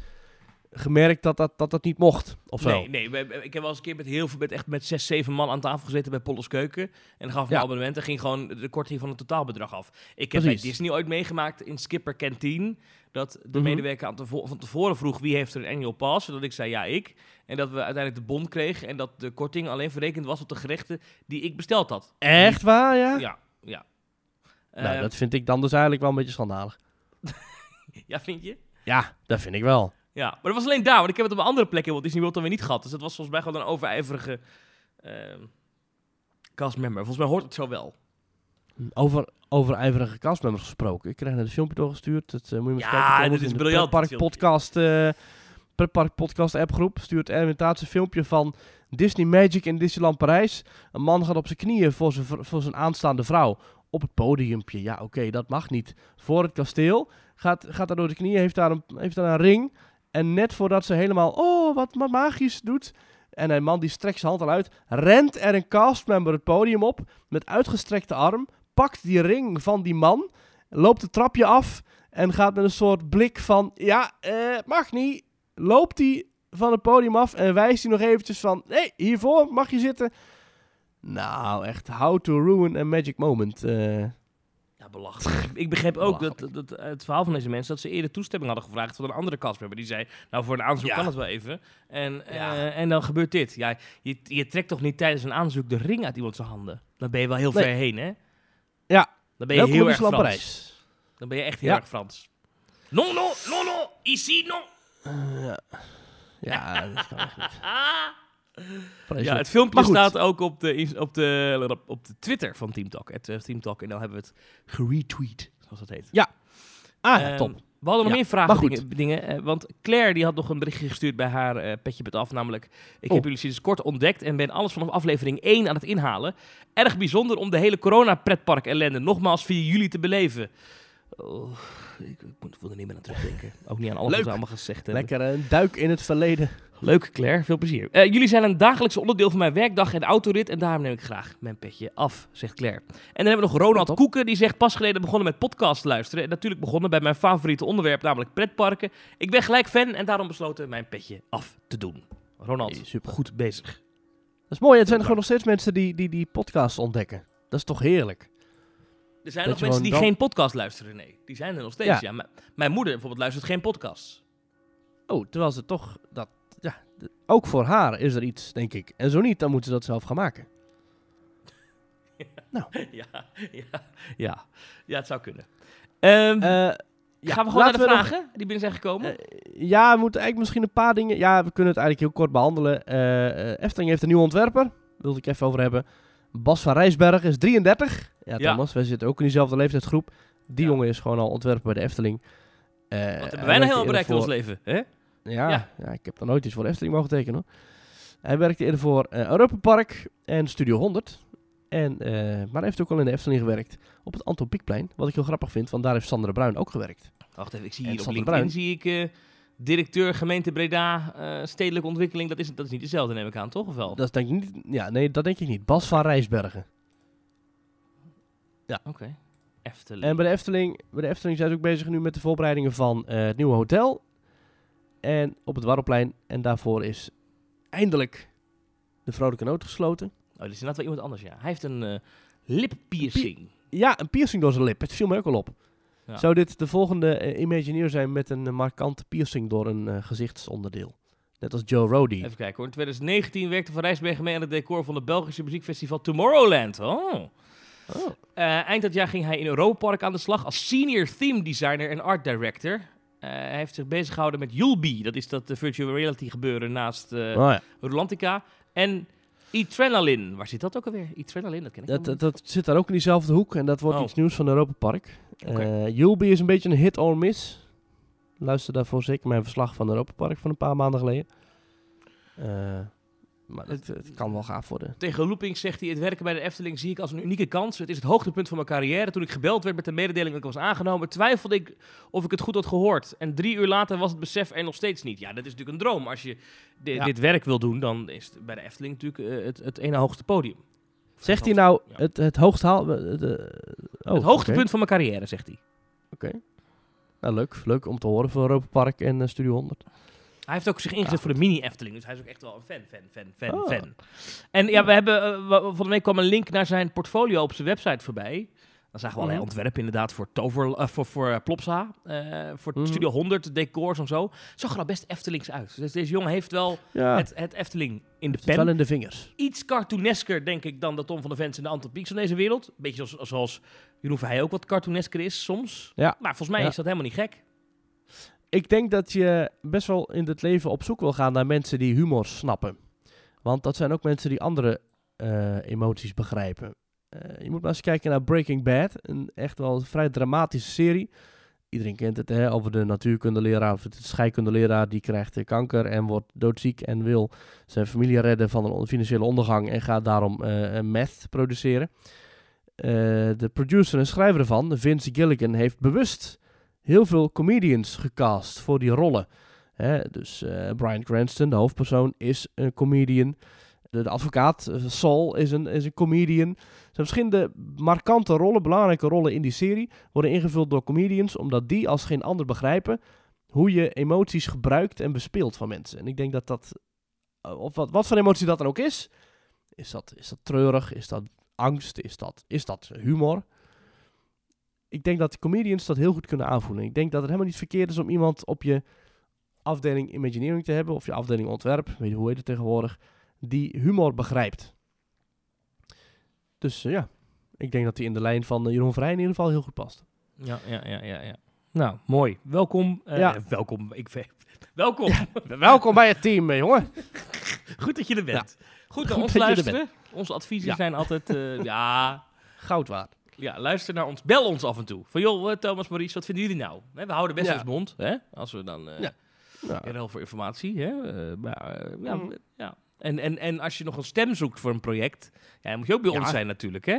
gemerkt dat dat, dat, dat niet mocht, of zo. Nee, nee ik heb wel eens een keer met heel veel, met echt met zes, zeven man aan tafel gezeten bij Polles Keuken. En dan gaf ik Ja. mijn abonnement en ging gewoon de korting van het totaalbedrag af. Ik heb bij. Disney ooit meegemaakt in Skipper Canteen. Dat de Mhm. medewerker aan tevo- van tevoren vroeg wie heeft er een annual pass. Zodat ik zei ja, ik. En dat we uiteindelijk de bon kregen. En dat de korting alleen verrekend was op de gerechten die ik besteld had. Echt waar, ja? Ja, ja. Nou, Ehm, dat vind ik dan dus eigenlijk wel een beetje schandalig. Ja, vind je? Ja, dat vind ik wel. Ja, maar dat was alleen daar, want ik heb het op een andere plekken in Walt Disney World dan weer niet gehad. Dus dat was volgens mij gewoon een overijverige ehm castmember. Volgens mij hoort het zo wel. Over, over ijverige castmembers gesproken. Ik krijg net een filmpje doorgestuurd. Dat eh, moet je maar Ja, kijken. dit is briljant, filmpje. podcast, eh Pretpark podcast appgroep stuurt Erwin Taats een filmpje van Disney Magic in Disneyland Parijs. Een man gaat op zijn knieën voor zijn, voor zijn aanstaande vrouw op het podiumpje. Ja, oké, dat mag niet. Voor het kasteel. Gaat, gaat daar door de knieën, heeft daar, een, heeft daar een ring. En net voordat ze helemaal, oh, wat, magisch doet. En een man die strekt zijn hand al uit. Rent er een castmember het podium op met uitgestrekte arm. Pakt die ring van die man. Loopt het trapje af. En gaat met een soort blik van, ja, eh, mag niet. Loopt hij van het podium af en wijst hij nog eventjes van, nee, hiervoor mag je zitten. Nou, echt, how to ruin a magic moment. eh. Belachelijk. ik, begreep ook dat, dat, het verhaal van deze mensen dat ze eerder toestemming hadden gevraagd van een andere castmember. Die zei, nou voor een aanzoek Ja. kan het wel even. En, eh, en dan gebeurt dit. Ja, je, je trekt toch niet tijdens een aanzoek de ring uit iemand zijn handen? Dan ben je wel heel Nee. ver heen, hè? Ja. Dan ben je Welkom heel erg Frans. Parijs. Dan ben je echt heel Ja. erg Frans. No, no, no, no, ici, no. Eh, ja. ja, dat kan echt niet. Ah. Ja, het filmpje staat ook op de, op de, op de Twitter van Team Talk. Het, eh, Team Talk. En dan hebben we het geretweet, zoals dat heet. Ah, ja, Ehm, top. We hadden nog Ja, meer vragen, dingen, dingen eh, want Claire die had nog een berichtje gestuurd bij haar eh, Petje Bet Af. Namelijk, ik Oh. heb jullie sinds kort ontdekt en ben alles vanaf aflevering 1 aan het inhalen. Erg bijzonder om de hele corona-pretpark ellende nogmaals via jullie te beleven. Oh, ik, ik moet, er niet meer aan terugdenken. Ook niet aan alles wat we allemaal gezegd hebben. Lekker een duik in het verleden. Leuk, Claire. Veel plezier. Eh, jullie zijn een dagelijks onderdeel van mijn werkdag en autorit. En daarom neem ik graag mijn petje af, zegt Claire. En dan hebben we nog Ronald Top. Koeken. Die zegt pas geleden begonnen met podcast luisteren. En natuurlijk begonnen bij mijn favoriete onderwerp, namelijk pretparken. Ik ben gelijk fan en daarom besloten mijn petje af te doen. Ronald, Hey, super. goed bezig. Dat is mooi. Het zijn gewoon nog steeds mensen die die, die podcast ontdekken. Dat is toch heerlijk? Er zijn nog mensen die dan- geen podcast luisteren, nee. Die zijn er nog steeds, ja. Ja. Mijn moeder bijvoorbeeld luistert geen podcasts. Oh, terwijl ze toch dat. Ja, ook voor haar is er iets, denk ik. En zo niet, dan moeten ze dat zelf gaan maken. ja, ja, ja. Ja, het zou kunnen. Ehm, Eh, ja, gaan we gewoon naar de nog- vragen die binnen zijn gekomen? Eh, ja, we moeten eigenlijk misschien een paar dingen. Ja, we kunnen het eigenlijk heel kort behandelen. Eh Efteling heeft een nieuwe ontwerper. Wilde ik even over hebben. Bas van Rijsberg is 33. Ja, Ja. Thomas, wij zitten ook in diezelfde leeftijdsgroep. Die Ja. jongen is gewoon al ontwerper bij de Efteling. Eh, Wat hebben wij nou werkte heel bereikt in ons leven, hè? Ja, Ja. ja. ik heb dan nooit iets voor Efteling mogen tekenen. Hoor. Hij werkte eerder voor eh, Europa Park en Studio 100. En, eh, maar hij heeft ook al in de Efteling gewerkt op het Anton Pieckplein. Wat ik heel grappig vind, want daar heeft Sandra Bruin ook gewerkt. Wacht even, ik zie En hier op Sander LinkedIn Bruin. zie ik eh, directeur gemeente Breda, stedelijke ontwikkeling. Dat is, dat is niet dezelfde, neem ik aan, toch? Of wel? Dat denk ik niet. Ja, nee, dat denk ik niet. Bas van Rijsbergen. Oké. Efteling. En bij de Efteling, bij de Efteling zijn ze ook bezig nu met de voorbereidingen van het nieuwe hotel. En op het Warrelplein. En daarvoor is eindelijk de Vrolijke Noot gesloten. Oh, dit is inderdaad wel iemand anders, ja. Hij heeft een eh lippiercing. Ja, een piercing door zijn lip. Het viel me ook al op. Ja. Zou dit de volgende eh, Imagineer zijn met een eh, markante piercing door een gezichtsonderdeel? Net als Joe Rody. Even kijken hoor. In 2019 werkte Van Rijsbergen mee aan het decor van het Belgische muziekfestival Tomorrowland. Oh. Oh. Eind dat jaar ging hij in Europa Park aan de slag als senior theme designer en art director. Eh, hij heeft zich bezig gehouden met Yulby. Dat is dat eh, virtual reality gebeuren naast eh Oh ja. Rolantica. En Adrenaline. Waar zit dat ook alweer? Adrenaline, dat ken ik Dat, dat, dat zit daar ook in diezelfde hoek. En dat wordt Oh. iets nieuws van Europa Park. Julby is een beetje een hit or miss. Luister daarvoor zeker mijn verslag van Europa Park van een paar maanden geleden. Maar het, het kan wel gaaf worden. Tegen Looping zegt hij: Het werken bij de Efteling zie ik als een unieke kans. Het is het hoogtepunt van mijn carrière. Toen ik gebeld werd met de mededeling dat ik was aangenomen, twijfelde ik of ik het goed had gehoord. En drie uur later was het besef er nog steeds niet. Ja, dat is natuurlijk een droom. Als je di- Ja. dit werk wil doen, dan is het bij de Efteling natuurlijk eh, het, het ene hoogste podium. Zegt hij nou Ja. het, het hoogste haal... de- oh, het hoogtepunt van mijn carrière, zegt hij. Oké. Oké. Nou, leuk. Leuk om te horen voor Europa Park en eh, Studio 100. Hij heeft ook zich ingezet voor de mini-Efteling. Dus hij is ook echt wel een fan, fan, fan, fan, Oh. fan. En ja, we hebben... eh, wa- van de week kwam een link naar zijn portfolio op zijn website voorbij. Dan zagen we allerlei Mhm. ontwerpen inderdaad voor, tover, eh, voor, voor eh, Plopsa. eh, voor Mhm. Studio 100, decors en zo. Zag er al best Eftelings uit. Dus deze jongen heeft wel Ja, het het, Efteling in de wel pen. in de vingers. Iets cartoonesker, denk ik, dan de Tom van de Vens en de Anton Pieks van deze wereld. Beetje zoals, zoals Jeroen Verheij ook wat cartoonesker is soms. Ja. Maar volgens mij Ja. is dat helemaal niet gek. Ik denk dat je best wel in het leven op zoek wil gaan naar mensen die humor snappen. Want dat zijn ook mensen die andere eh, emoties begrijpen. Eh, je moet maar eens kijken naar Breaking Bad. Een echt wel vrij dramatische serie. Iedereen kent het hè, over de natuurkundeleraar of de scheikundeleraar. Die krijgt eh, kanker en wordt doodziek en wil zijn familie redden van een financiële ondergang. En gaat daarom een meth produceren. De producer en schrijver ervan, Vince Gilligan, heeft bewust heel veel comedians gecast voor die rollen. Dus eh, Brian Cranston, de hoofdpersoon, is een comedian. De, advocaat, eh, Saul, is een, is een comedian. Er zijn verschillende markante rollen, belangrijke rollen in die serie, worden ingevuld door comedians, omdat die als geen ander begrijpen hoe je emoties gebruikt en bespeelt van mensen. En ik denk dat dat, eh, of wat, wat voor emotie dat dan ook is, is dat, is dat treurig, is dat angst, is dat, is dat humor? Ik denk dat comedians dat heel goed kunnen aanvoelen. Ik denk dat het helemaal niet verkeerd is om iemand op je afdeling Imagineering te hebben, of je afdeling ontwerp, weet je hoe heet het tegenwoordig, die humor begrijpt. Dus eh, ja, ik denk dat hij in de lijn van eh, Jeroen Vrij in ieder geval heel goed past. Ja, ja, ja, ja. ja. Nou, mooi. Welkom. eh, Ja. Welkom. Ik, welkom. Welkom bij het team, jongen. Goed dat je er bent. Goed naar Goed ons dat er luisteren. Onze adviezen zijn altijd... ja, Goud waard. Ja, luister naar ons. Bel ons af en toe. Van joh, eh, Thomas, Maurice, wat vinden jullie nou? Hè, we houden best Ja. ons mond. Hè? Als we dan... eh Ja. Nou, voor informatie. Hè? eh, maar, ja, Mm. ja. En, en, en als je nog een stem zoekt voor een project... Ja, dan moet je ook bij Ja. ons zijn natuurlijk, hè?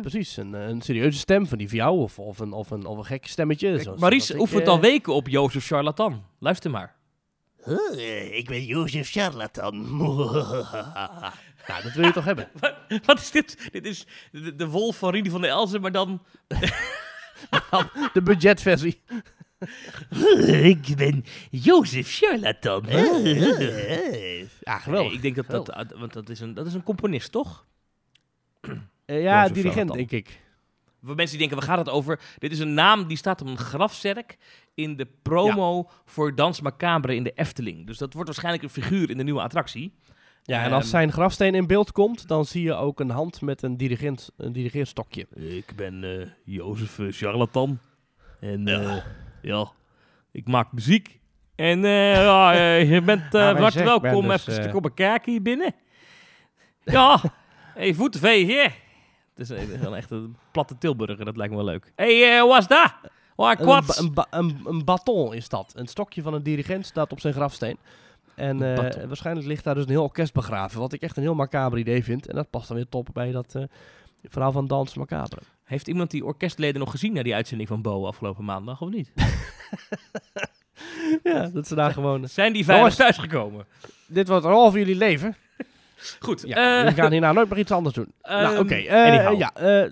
precies, een, een serieuze stem van die van jou, of, of, een, of, een, of een gek stemmetje. Kijk, zoals- oefent eh, al weken op Jozef Charlatan. Luister maar. Huh, ik ben Jozef Charlatan. nou, dat wil je toch hebben? Wat, wat is dit? Dit is de, de wolf van Rini van der Elzen, maar dan... De budgetversie. Ik ben Jozef Charlatan. Ja, Nee, geweldig. ik denk dat dat... Want dat is een, dat is een componist, toch? Eh, ja, Jozef dirigent, Charlatan. denk ik. Voor mensen die denken, waar gaat het over? Dit is een naam die staat op een grafzerk in de promo voor Dans Macabre in de Efteling. Dus dat wordt waarschijnlijk een figuur in de nieuwe attractie. Ja, en als Ehm, zijn grafsteen in beeld komt, dan zie je ook een hand met een, dirigent, een dirigeerstokje. Ik ben eh Jozef eh, Charlatan. En ja. ja, ik maak muziek. En eh, ja, eh, je bent uh, Ja, ik ben welkom dus, even eh, komen kijken hier binnen. Ja, hey, voeten vegen. Het is een, echt een platte Tilburger, dat lijkt me wel leuk. Hé, hey, wat is dat? Een, ba- een, ba- een, een baton is dat. Een stokje van een dirigent staat op zijn grafsteen. En eh, waarschijnlijk ligt daar dus een heel orkest begraven. Wat ik echt een heel macaber idee vind. En dat past dan weer top bij dat eh, verhaal van Dans Macabre. Heeft iemand die orkestleden nog gezien naar die uitzending van Bo afgelopen maandag, of niet? ja, dat ze daar gewoon... Zijn die Jongens. thuisgekomen? Dit wordt een half van jullie leven. Goed. Ja, eh, we gaan hierna nooit meer iets anders doen. nou, ehm, oké. eh, anyhow. ja, eh,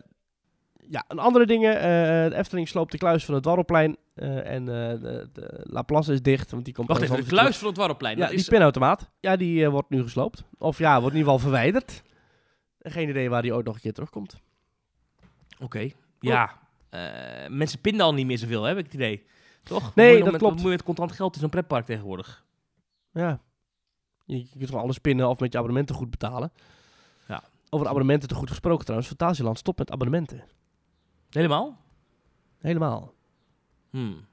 ja, een andere dingen. eh, de Efteling sloopt de kluis van het Dwarrelplein. eh, en eh, de, de Laplace is dicht, want die komt... Wacht even, de kluis van het Warrelplein. terug. dat Ja, is, die pinautomaat. Ja, die wordt nu gesloopt. Of ja, wordt in ieder geval verwijderd. Geen idee waar die ooit nog een keer terugkomt. Oké, ja. Eh, mensen pinden al niet meer zoveel, heb ik het idee. Toch? Nee, dat met, klopt. Moet je met contant geld in zo'n pretpark tegenwoordig? Ja. Je, je kunt gewoon alles pinnen of met je abonnementen goed betalen. Ja. Over abonnementen te goed gesproken trouwens. Fantasieland stopt met abonnementen. Helemaal? Helemaal. Hmm.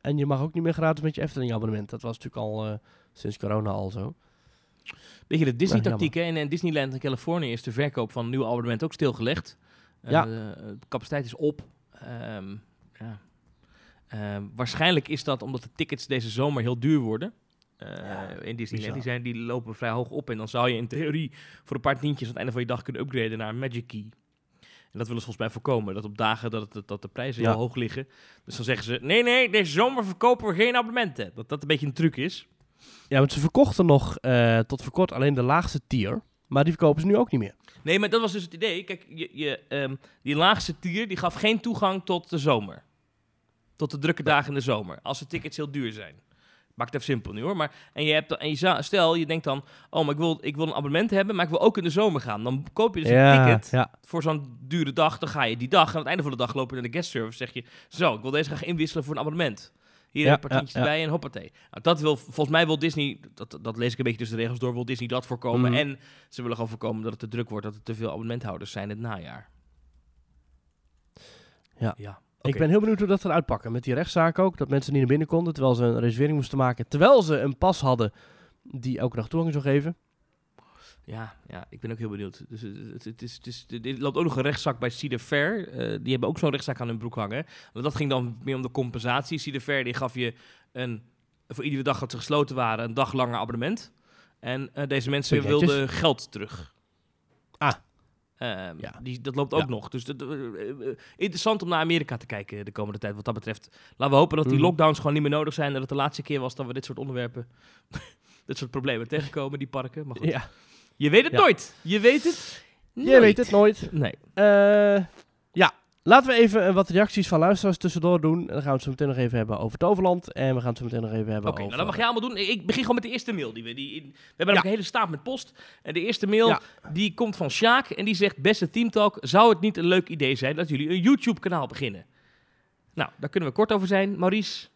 En je mag ook niet meer gratis met je Efteling abonnement. Dat was natuurlijk al eh, sinds corona al zo. Beetje de Disney-tactiek, hè? In, in Disneyland in Californië is de verkoop van nieuwe abonnementen ook stilgelegd. Eh, Ja. de capaciteit is op. Ehm, ja. Ehm, waarschijnlijk is dat omdat de tickets deze zomer heel duur worden. Eh, Ja, in Disneyland. Die, zijn, die lopen vrij hoog op. En dan zou je in theorie voor een paar tientjes aan het einde van je dag kunnen upgraden naar een Magic Key. En dat willen ze volgens mij voorkomen. Dat op dagen dat, het, dat de prijzen Ja. heel hoog liggen. Dus dan zeggen ze, nee, nee, deze zomer verkopen we geen abonnementen. Dat dat een beetje een truc is. Ja, want ze verkochten nog eh, tot voor kort alleen de laagste tier. Maar die verkopen ze nu ook niet meer. Nee, maar dat was dus het idee. Kijk, je, je, ehm, die laagste tier die gaf geen toegang tot de zomer. Tot de drukke dagen in de zomer. Als de tickets heel duur zijn. Maak het even simpel nu hoor. Maar, en je hebt, dan- en je stel, je denkt dan... Oh, maar ik wil, ik wil een abonnement hebben, maar ik wil ook in de zomer gaan. Dan koop je dus een ticket ja. voor zo'n dure dag. Dan ga je die dag. En aan het einde van de dag loop je naar de guest service. zeg je, zo, ik wil deze graag inwisselen voor een abonnement. Hier Ja, een ja. erbij en hoppatee. Nou, dat wil, volgens mij wil Disney, dat, dat lees ik een beetje tussen de regels door, wil Disney dat voorkomen. Mhm. En ze willen gewoon voorkomen dat het te druk wordt, dat er te veel abonnementhouders zijn in het najaar. Ja. ja. Ik ben heel benieuwd hoe dat gaat uitpakken. Met die rechtszaak ook. Dat mensen niet naar binnen konden. Terwijl ze een reservering moesten maken. Terwijl ze een pas hadden die elke dag toegang zou geven. Ja, ja, ik ben ook heel benieuwd. Dus het, het, is, het is, er loopt ook nog een rechtszaak bij Cedar Fair. Eh, die hebben ook zo'n rechtszaak aan hun broek hangen. Want dat ging dan meer om de compensatie. Cedar Fair die gaf je een, voor iedere dag dat ze gesloten waren, een dag langer abonnement. En eh, deze mensen wilden geld terug. Ah. Ehm, Ja. die, dat loopt ook Ja. nog. Dus dat, eh, eh, interessant om naar Amerika te kijken de komende tijd wat dat betreft. Laten we hopen dat die Mhm. lockdowns gewoon niet meer nodig zijn. En dat het de laatste keer was dat we dit soort onderwerpen, dit soort problemen tegenkomen, die parken. Maar goed. Ja, Je weet het nooit. Je weet het je weet het nooit. Nee. Eh, ja, laten we even eh, wat reacties van luisteraars tussendoor doen. En dan gaan we het zo meteen nog even hebben over Toverland. En we gaan het zo meteen nog even hebben Oké, over... nou dat mag jij allemaal doen. Ik begin gewoon met de eerste mail. Die we, die, we hebben ook Ja. een hele staap met post. En de eerste mail Ja. die komt van Sjaak. En die zegt, beste Team Talk, zou het niet een leuk idee zijn dat jullie een YouTube kanaal beginnen? Nou, daar kunnen we kort over zijn. Maurice?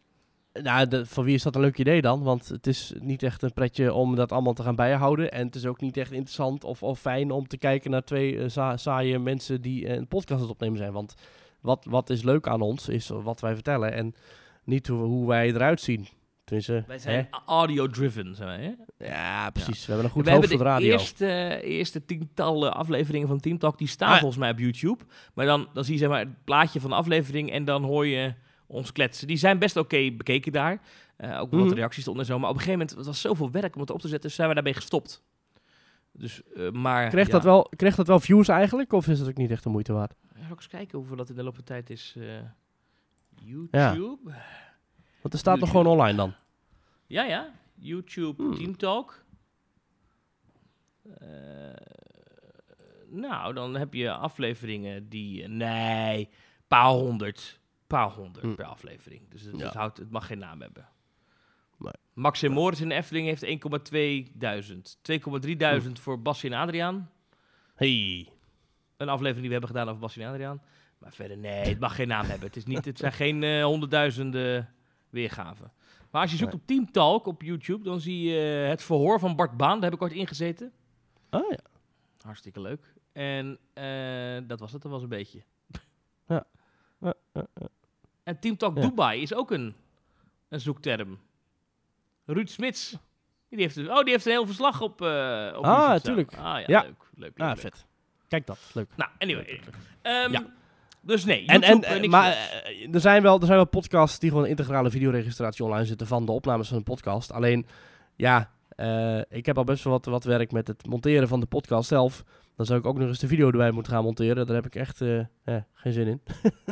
Nou, de- voor wie is dat een leuk idee dan? Want het is niet echt een pretje om dat allemaal te gaan bijhouden. En het is ook niet echt interessant of, of fijn om te kijken naar twee eh, saaie mensen die een podcast aan het opnemen zijn. Want wat, wat is leuk aan ons, is wat wij vertellen en niet hoe, hoe wij eruit zien. Tenminste, Wij zijn audio-driven, zijn wij, hè? Ja, precies. We hebben een goed we hoofd hebben voor de de radio. eerste, eerste eh, afleveringen van Team Talk, die staan Ah. volgens mij op YouTube. Maar dan, dan zie je zeg maar, het plaatje van de aflevering en dan hoor je ons kletsen. Die zijn best oké bekeken daar. Eh, ook wat Mhm. reacties eronder zo. Maar op een gegeven moment, het was zoveel werk om het op te zetten, dus zijn we daarmee gestopt. Dus, eh, maar... Kreeg, ja. dat wel, kreeg dat wel views eigenlijk? Of is het ook niet echt de moeite waard? Ja, ik eens kijken hoeveel dat in de loop der tijd is. eh, YouTube? Want er staat nog gewoon online dan. Ja, ja. YouTube Hmm. Team Talk. Eh, nou, dan heb je afleveringen die... Nee, paar honderd. Paar honderd Hmm. per aflevering. Dus het, Ja. het, houdt, het mag geen naam hebben. Nee. Max en Moritz in de Efteling heeft 1,2 duizend. 2,3 duizend voor Basje en Adriaan. Hey. Een aflevering die we hebben gedaan over Basje en Adriaan. Maar verder, nee, het mag geen naam hebben. Het, is niet, het zijn geen eh, honderdduizenden weergaven. Maar als je zoekt Nee. op Team Talk op YouTube, dan zie je het verhoor van Bart Baan. Daar heb ik ooit ingezeten. Oh ja. Hartstikke leuk. En eh, dat was het, dat was een beetje. Ja. En Team Talk Ja. Dubai is ook een, een zoekterm. Ruud Smits. Die heeft, dus- oh, die heeft een heel verslag op, eh op Ah, YouTube staan. tuurlijk. Ah, ja, Ja. leuk. leuk, leuk, Ah, leuk. vet. Kijk dat. Leuk. Nou, anyway. Ehm, Ja. Dus nee, En, YouTube, en, eh, eh, maar eh, er, zijn wel, er zijn wel podcasts die gewoon integrale videoregistratie online zetten van de opnames van een podcast. Alleen, ja, ik heb al best wel wat, wat werk met het monteren van de podcast zelf. Dan zou ik ook nog eens de video erbij moeten gaan monteren. Daar heb ik echt eh, eh, geen zin in.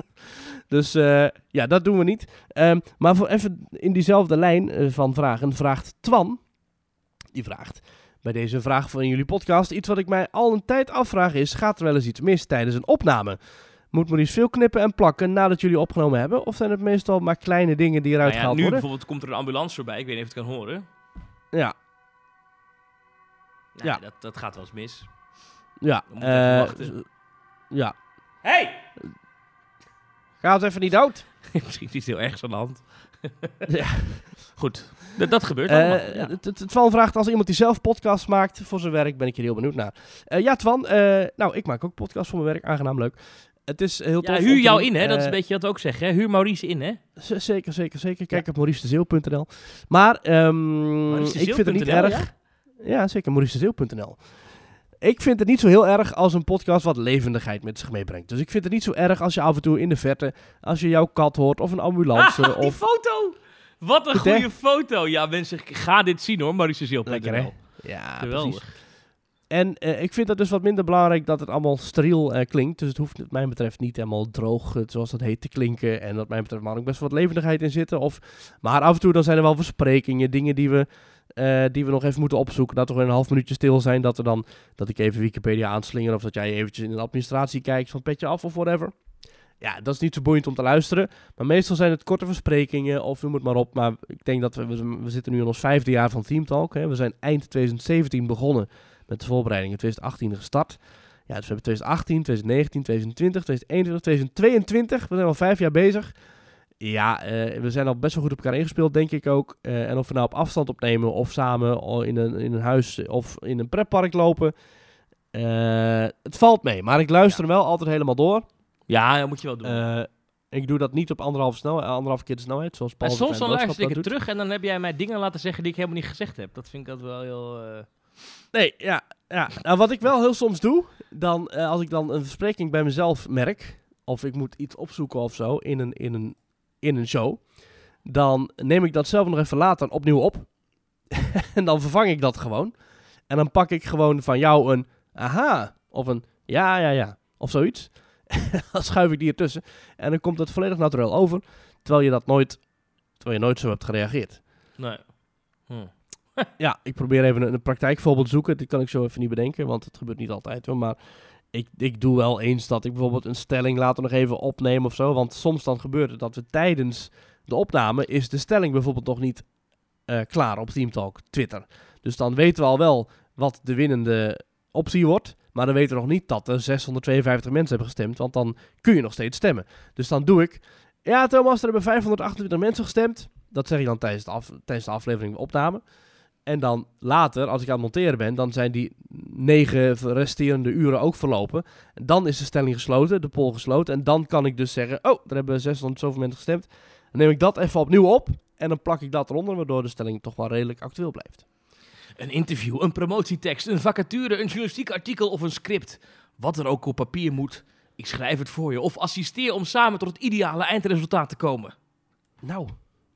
dus eh, ja, dat doen we niet. Ehm, maar voor even in diezelfde lijn eh, van vragen vraagt Twan. Die vraagt bij deze vraag van jullie podcast. Iets wat ik mij al een tijd afvraag is, gaat er wel eens iets mis tijdens een opname? Moet Maurice veel knippen en plakken nadat jullie opgenomen hebben? Of zijn het meestal maar kleine dingen die eruit Nou ja, gehaald nu worden? bijvoorbeeld komt er een ambulance voorbij. Ik weet niet of je het kan horen. Ja, Nee, Ja. dat, dat gaat wel eens mis. Ja. Eh, z- ja. Hey! Gaat even niet dood. Misschien is iets heel ergs aan de hand. Ja. Goed, dat, dat gebeurt allemaal. Eh, ja. het- het- Twan vraagt als iemand die zelf podcast maakt voor zijn werk, ben ik hier heel benieuwd naar. Eh, ja, Twan, eh, nou, ik maak ook podcast voor mijn werk, aangenaam leuk. Het is heel tof. Ja, huur jou in, hè? Dat is een beetje wat we ook zeggen. Hè? Huur Maurice in, hè? z- Zeker, zeker, zeker. Kijk op mauricedezeel.nl. Maar ehm, ik vind het niet erg. Ja, zeker, mauricedezeel.nl. Ik vind het niet zo heel erg als een podcast wat levendigheid met zich meebrengt. Dus ik vind het niet zo erg als je af en toe in de verte, als je jouw kat hoort of een ambulance Ah, die of... foto! Wat een goede foto. Ja, mensen, ga dit zien hoor, Maurice Lekker, hè? Ja, Geweldig. precies. En eh, ik vind het dus wat minder belangrijk dat het allemaal steriel eh, klinkt. Dus het hoeft wat mij betreft niet helemaal droog, eh, zoals dat heet, te klinken. En wat mij betreft mag er ook best wat levendigheid in zitten. Of, maar af en toe dan zijn er wel versprekingen, dingen die we, eh, die we nog even moeten opzoeken. Dat we een half minuutje stil zijn. Dat, er dan, dat ik even Wikipedia aanslinger. Of dat jij eventjes in de administratie kijkt van petje af of whatever. Ja, dat is niet zo boeiend om te luisteren. Maar meestal zijn het korte versprekingen of noem het maar op. Maar ik denk dat we, we, zitten nu in ons vijfde jaar van Team Talk. Hè. We zijn eind 2017 begonnen met de voorbereiding in 2018 gestart. Ja, dus we hebben 2018, 2019, 2020, 2021, 2022. We zijn al vijf jaar bezig. Ja, eh, we zijn al best wel goed op elkaar ingespeeld, denk ik ook. Eh, en of we nou op afstand opnemen of samen in een, in een huis of in een pretpark lopen. eh, het valt mee, maar ik luister hem wel altijd helemaal door. Ja, dat moet je wel doen. Ik doe dat niet op anderhalf, snel, anderhalf keer de snelheid, zoals Paul en soms dan luister ik het dat terug en dan heb jij mij dingen laten zeggen die ik helemaal niet gezegd heb. Dat vind ik altijd wel heel... Nee, ja. ja. Nou, wat ik wel heel soms doe, dan, als ik dan een verspreking bij mezelf merk, of ik moet iets opzoeken of zo in een, in een, in een show, dan neem ik dat zelf nog even later opnieuw op. en dan vervang ik dat gewoon. En dan pak ik gewoon van jou een aha, of een ja, ja, ja, of zoiets. dan schuif ik die ertussen. En dan komt het volledig natuurlijk over, terwijl je dat nooit, terwijl je nooit zo hebt gereageerd. nee. Hm. Ja, ik probeer even een, een praktijkvoorbeeld te zoeken. Dit kan ik zo even niet bedenken, want het gebeurt niet altijd hoor. Maar ik, ik doe wel eens dat ik bijvoorbeeld een stelling later nog even opneem of zo. Want soms dan gebeurt het dat we tijdens de opname is de stelling bijvoorbeeld nog niet eh, klaar op Teamtalk Twitter. Dus dan weten we al wel wat de winnende optie wordt. Maar dan weten we nog niet dat er 652 mensen hebben gestemd. Want dan kun je nog steeds stemmen. Dus dan doe ik. Ja, Thomas, er hebben 528 mensen gestemd. Dat zeg ik dan tijdens de, af, tijdens de aflevering de opname. En dan later, als ik aan het monteren ben, dan zijn die negen resterende uren ook verlopen. En dan is de stelling gesloten, de poll gesloten. En dan kan ik dus zeggen, oh, er hebben 600 zoveel mensen gestemd. Dan neem ik dat even opnieuw op. En dan plak ik dat eronder, waardoor de stelling toch wel redelijk actueel blijft. Een interview, een promotietekst, een vacature, een journalistiek artikel of een script. Wat er ook op papier moet, ik schrijf het voor je. Of assisteer om samen tot het ideale eindresultaat te komen. Nou,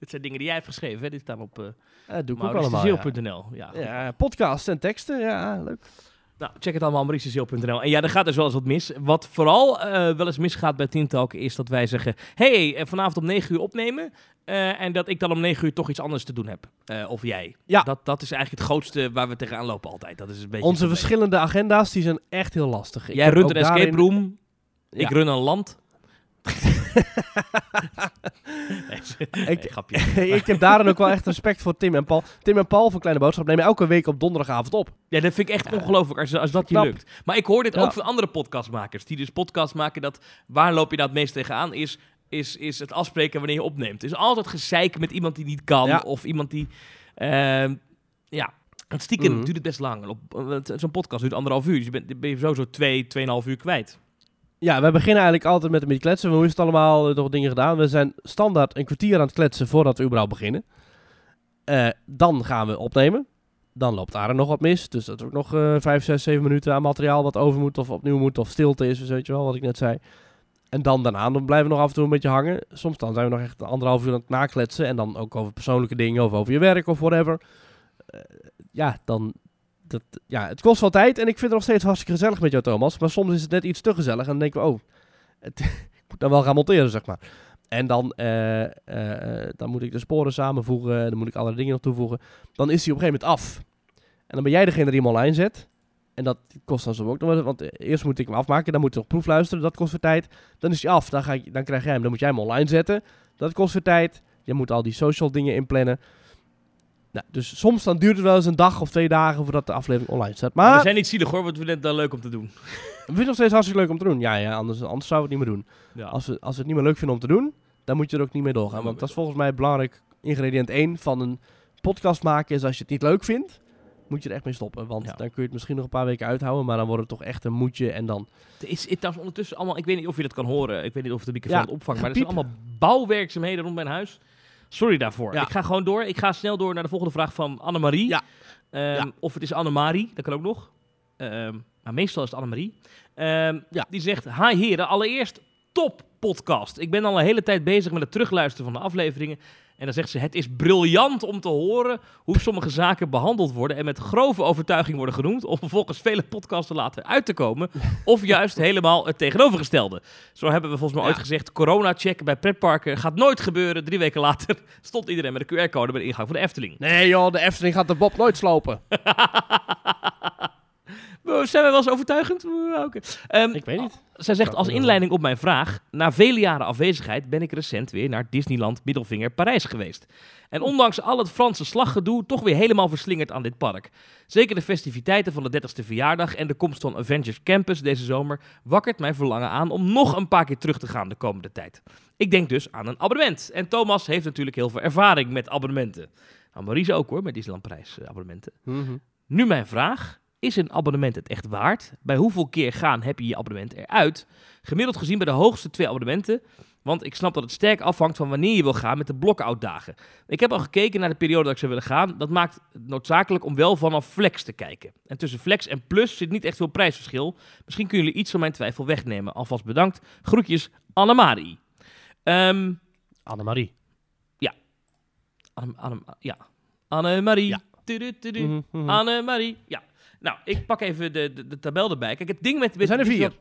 Dit zijn dingen die jij hebt geschreven, hè? Die staan op uh, dat doe ik ook allemaal. Ja. podcasts en teksten, ja, leuk. Nou, check het allemaal op mauricezeel.nl. En ja, er gaat dus wel eens wat mis. Wat vooral eh, wel eens misgaat bij Tintalk is dat wij zeggen... hey, eh, vanavond om 9 uur opnemen. en dat ik dan om 9 uur toch iets anders te doen heb. Of jij. Ja. Dat, dat is eigenlijk het grootste waar we tegenaan lopen altijd. Dat is een beetje Onze verschillende agenda's, die zijn echt heel lastig. Ik Jij runt een escape daarin- room. Ja. Ik run een land. Nee, Ik- nee, grapje. ik heb daarin ook wel echt respect voor Tim en Paul. Tim en Paul van Kleine Boodschap nemen elke week op donderdagavond op. Ja, dat vind ik echt Ja. ongelooflijk als, als dat je lukt. Maar ik hoor dit Ja. ook van andere podcastmakers. Die dus podcasts maken dat... Waar loop je nou het meest tegenaan? Is, is, is het afspreken wanneer je opneemt. Dus altijd gezeik met iemand die niet kan. Ja. Of iemand die... ehm, ja, het stiekem Mhm. duurt het best lang. Op- want Zo'n podcast duurt anderhalf uur. Dus je bent, ben je sowieso twee, tweeënhalf uur kwijt. Ja, we beginnen eigenlijk altijd met een beetje kletsen. Hoe is het allemaal nog dingen gedaan? We zijn standaard een kwartier aan het kletsen voordat we überhaupt beginnen. Eh, dan gaan we opnemen. Dan loopt daar nog wat mis. Dus dat is ook nog eh 5, 6, 7 minuten aan materiaal wat over moet of opnieuw moet of stilte is, weet je wel, wat ik net zei. En dan daarna, dan blijven we nog af en toe een beetje hangen. Soms dan zijn we nog echt anderhalf uur aan het nakletsen. En dan ook over persoonlijke dingen of over je werk of whatever. eh, ja, dan... Dat, ja, het kost wel tijd en ik vind het nog steeds hartstikke gezellig met jou, Thomas. Maar soms is het net iets te gezellig en dan denken we, oh, ik moet dan wel gaan monteren, zeg maar. En dan, eh, eh, dan moet ik de sporen samenvoegen, dan moet ik allerlei dingen nog toevoegen. Dan is hij op een gegeven moment af. En dan ben jij degene die hem online zet. En dat kost dan zo ook nog wel, want eh, eerst moet ik hem afmaken, dan moet ik nog proefluisteren, dat kost weer tijd. Dan is hij af, dan, ga ik, dan krijg jij hem, dan moet jij hem online zetten. Dat kost weer tijd. Je moet al die social dingen inplannen. Nou, dus soms dan duurt het wel eens een dag of twee dagen voordat de aflevering online staat. Maar Maar we zijn niet zielig hoor, want we vinden het leuk om te doen. ik vind het nog steeds hartstikke leuk om te doen. Ja, ja anders, anders zou we het niet meer doen. Ja. Als we, als we het niet meer leuk vinden om te doen, dan moet je er ook niet mee doorgaan. Want dat is volgens mij belangrijk ingrediënt 1 van een podcast maken. Is als je het niet leuk vindt, moet je er echt mee stoppen. Want Ja. dan kun je het misschien nog een paar weken uithouden. Maar dan wordt het toch echt een moedje. En dan... Is, trouwens ondertussen allemaal, ik weet niet of je dat kan horen, ik weet niet of de microfoon Ja, het opvangt, maar er zijn allemaal bouwwerkzaamheden rond mijn huis. Sorry daarvoor. Ja. Ik ga gewoon door. Ik ga snel door naar de volgende vraag van Annemarie. Ja. Ehm, Ja. Of het is Annemarie, dat kan ook nog. Ehm, maar meestal is het Annemarie. Ehm, Ja. Die zegt, hi heren, allereerst top podcast. Ik ben al een hele tijd bezig met het terugluisteren van de afleveringen. En dan zegt ze, het is briljant om te horen hoe sommige zaken behandeld worden en met grove overtuiging worden genoemd, om vervolgens vele podcasts te laten uit te komen. Of juist helemaal het tegenovergestelde. Zo hebben we volgens mij Ja. ooit gezegd, corona-check bij pretparken gaat nooit gebeuren. Drie weken later stond iedereen met een QR-code bij de ingang van de Efteling. Nee joh, de Efteling gaat de Bob nooit slopen. Wow, Zijn we wel eens overtuigend? Ehm, Ik weet niet. Zij zegt als inleiding op mijn vraag: Na vele jaren afwezigheid ben ik recent weer naar Disneyland Middelvinger Parijs geweest. En ondanks al het Franse slaggedoe, toch weer helemaal verslingerd aan dit park. Zeker de festiviteiten van de 30ste verjaardag en de komst van Avengers Campus deze zomer wakkert mijn verlangen aan om nog een paar keer terug te gaan de komende tijd. Ik denk dus aan een abonnement. En Thomas heeft natuurlijk heel veel ervaring met abonnementen. Nou, Maurice ook hoor, met Disneyland Parijs eh, abonnementen. Mhm. Nu mijn vraag. Is een abonnement het echt waard? Bij hoeveel keer gaan heb je je abonnement eruit? Gemiddeld gezien bij de hoogste twee abonnementen. Want ik snap dat het sterk afhangt van wanneer je wil gaan met de block-out dagen. Ik heb al gekeken naar de periode dat ik zou willen gaan. Dat maakt het noodzakelijk om wel vanaf flex te kijken. En tussen flex en plus zit niet echt veel prijsverschil. Misschien kunnen jullie iets van mijn twijfel wegnemen. Alvast bedankt. Groetjes, Annemarie. Ehm Annemarie. Anne, Anne, ja. Annemarie. Ja. Mhm, mhm. Annemarie. Ja. Nou, ik pak even de, de, de tabel erbij. Kijk, het ding met... Er met zijn er vier.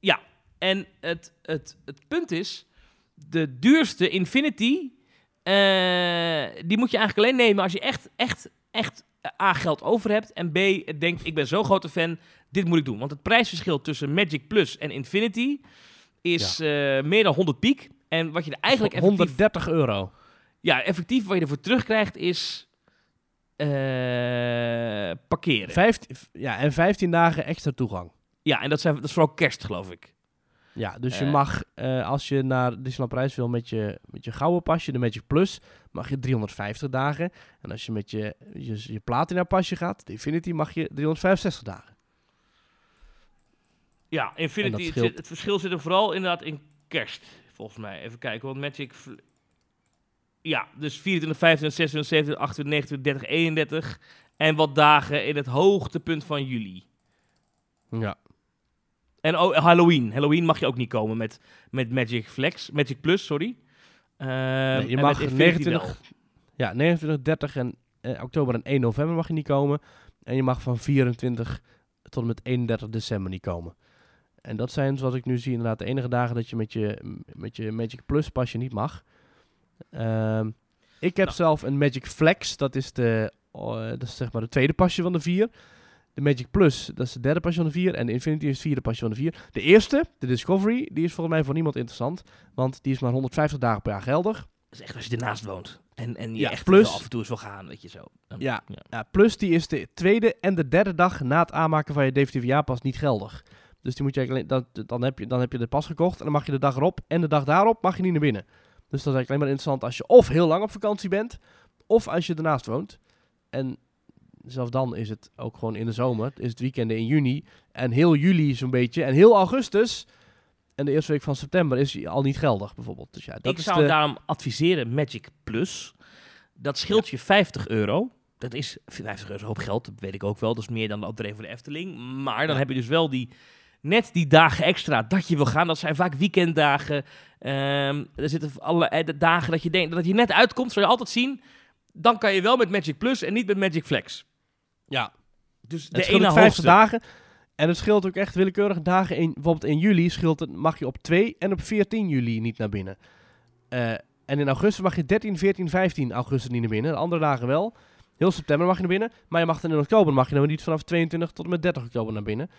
Ja. En het, het, het punt is... De duurste Infinity... eh, die moet je eigenlijk alleen nemen als je echt, echt, echt A, geld over hebt. En B, denkt, ik ben zo'n grote fan, dit moet ik doen. Want het prijsverschil tussen Magic Plus en Infinity... is eh, meer dan 100 piek. En wat je er eigenlijk effectief 130 euro. ja, effectief wat je ervoor terugkrijgt is parkeren. Vijftien, ja, en 15 dagen extra toegang. Ja, en dat, zijn, dat is vooral kerst, geloof ik. Ja, dus je Eh. mag, eh, als je naar Disneyland Parijs wil met je, met je gouden pasje, de Magic Plus, mag je 350 dagen. En als je met je, je, je platina pasje gaat, de Infinity, mag je 365 dagen. Ja, Infinity, het, het verschil zit er vooral inderdaad in kerst, volgens mij. Even kijken, want Magic... Ja, dus 24, 25, 26, 27, 28, 29, 30, 31. En wat dagen in het hoogtepunt van juli. Ja. En oh, Halloween. Halloween mag je ook niet komen met, met Magic Flex. Magic Plus, sorry. Nee, je mag met Infinity 29 wel. Ja, 29, 30 en eh, oktober en 1 november mag je niet komen. En je mag van 24 tot en met 31 december niet komen. En dat zijn, zoals ik nu zie, inderdaad de enige dagen dat je met je, met je Magic Plus pasje niet mag. Ehm, ik heb Nou. zelf een Magic Flex, dat is, de, oh, dat is zeg maar de tweede pasje van de vier. De Magic Plus, dat is de derde pasje van de vier. En de Infinity is het vierde pasje van de vier. De eerste, de Discovery, die is volgens mij voor niemand interessant. Want die is maar 150 dagen per jaar geldig. Dat is echt als je ernaast woont. En, en je Ja, echt plus- wel af en toe eens wil gaan, weet je zo. Ja, ja. Ja, plus die is de tweede en de derde dag na het aanmaken van je DVT-pas niet geldig. Dus die moet je alleen, dan, dan, heb je, dan heb je de pas gekocht en dan mag je de dag erop en de dag daarop mag je niet naar binnen. Dus dat is eigenlijk alleen maar interessant als je of heel lang op vakantie bent, of als je ernaast woont. En zelfs dan is het ook gewoon in de zomer, is het weekenden in juni en heel juli zo'n beetje en heel augustus en de eerste week van september is al niet geldig bijvoorbeeld. Dus ja, dat ik is zou de, daarom adviseren Magic Plus. Dat scheelt je 50 euro. Dat is 50 euro is een hoop geld, dat weet ik ook wel. Dat is meer dan de entree voor de Efteling. Maar dan Ja. heb je dus wel die, net die dagen extra dat je wil gaan. Dat zijn vaak weekenddagen. Ehm, er zitten allerlei eh, dagen dat je denkt dat je net uitkomt. Zal je altijd zien. dan kan je wel met Magic Plus en niet met Magic Flex. Ja. Dus de ene ook 50 hoogste. dagen. En het scheelt ook echt willekeurige dagen. In, bijvoorbeeld in juli scheelt het, mag je op 2 en op 14 juli niet naar binnen. Eh, en in augustus mag je 13, 14, 15 augustus niet naar binnen. De andere dagen wel. Heel september mag je naar binnen. Maar je mag dan in oktober mag je dan niet vanaf 22 tot en met 30 oktober naar binnen.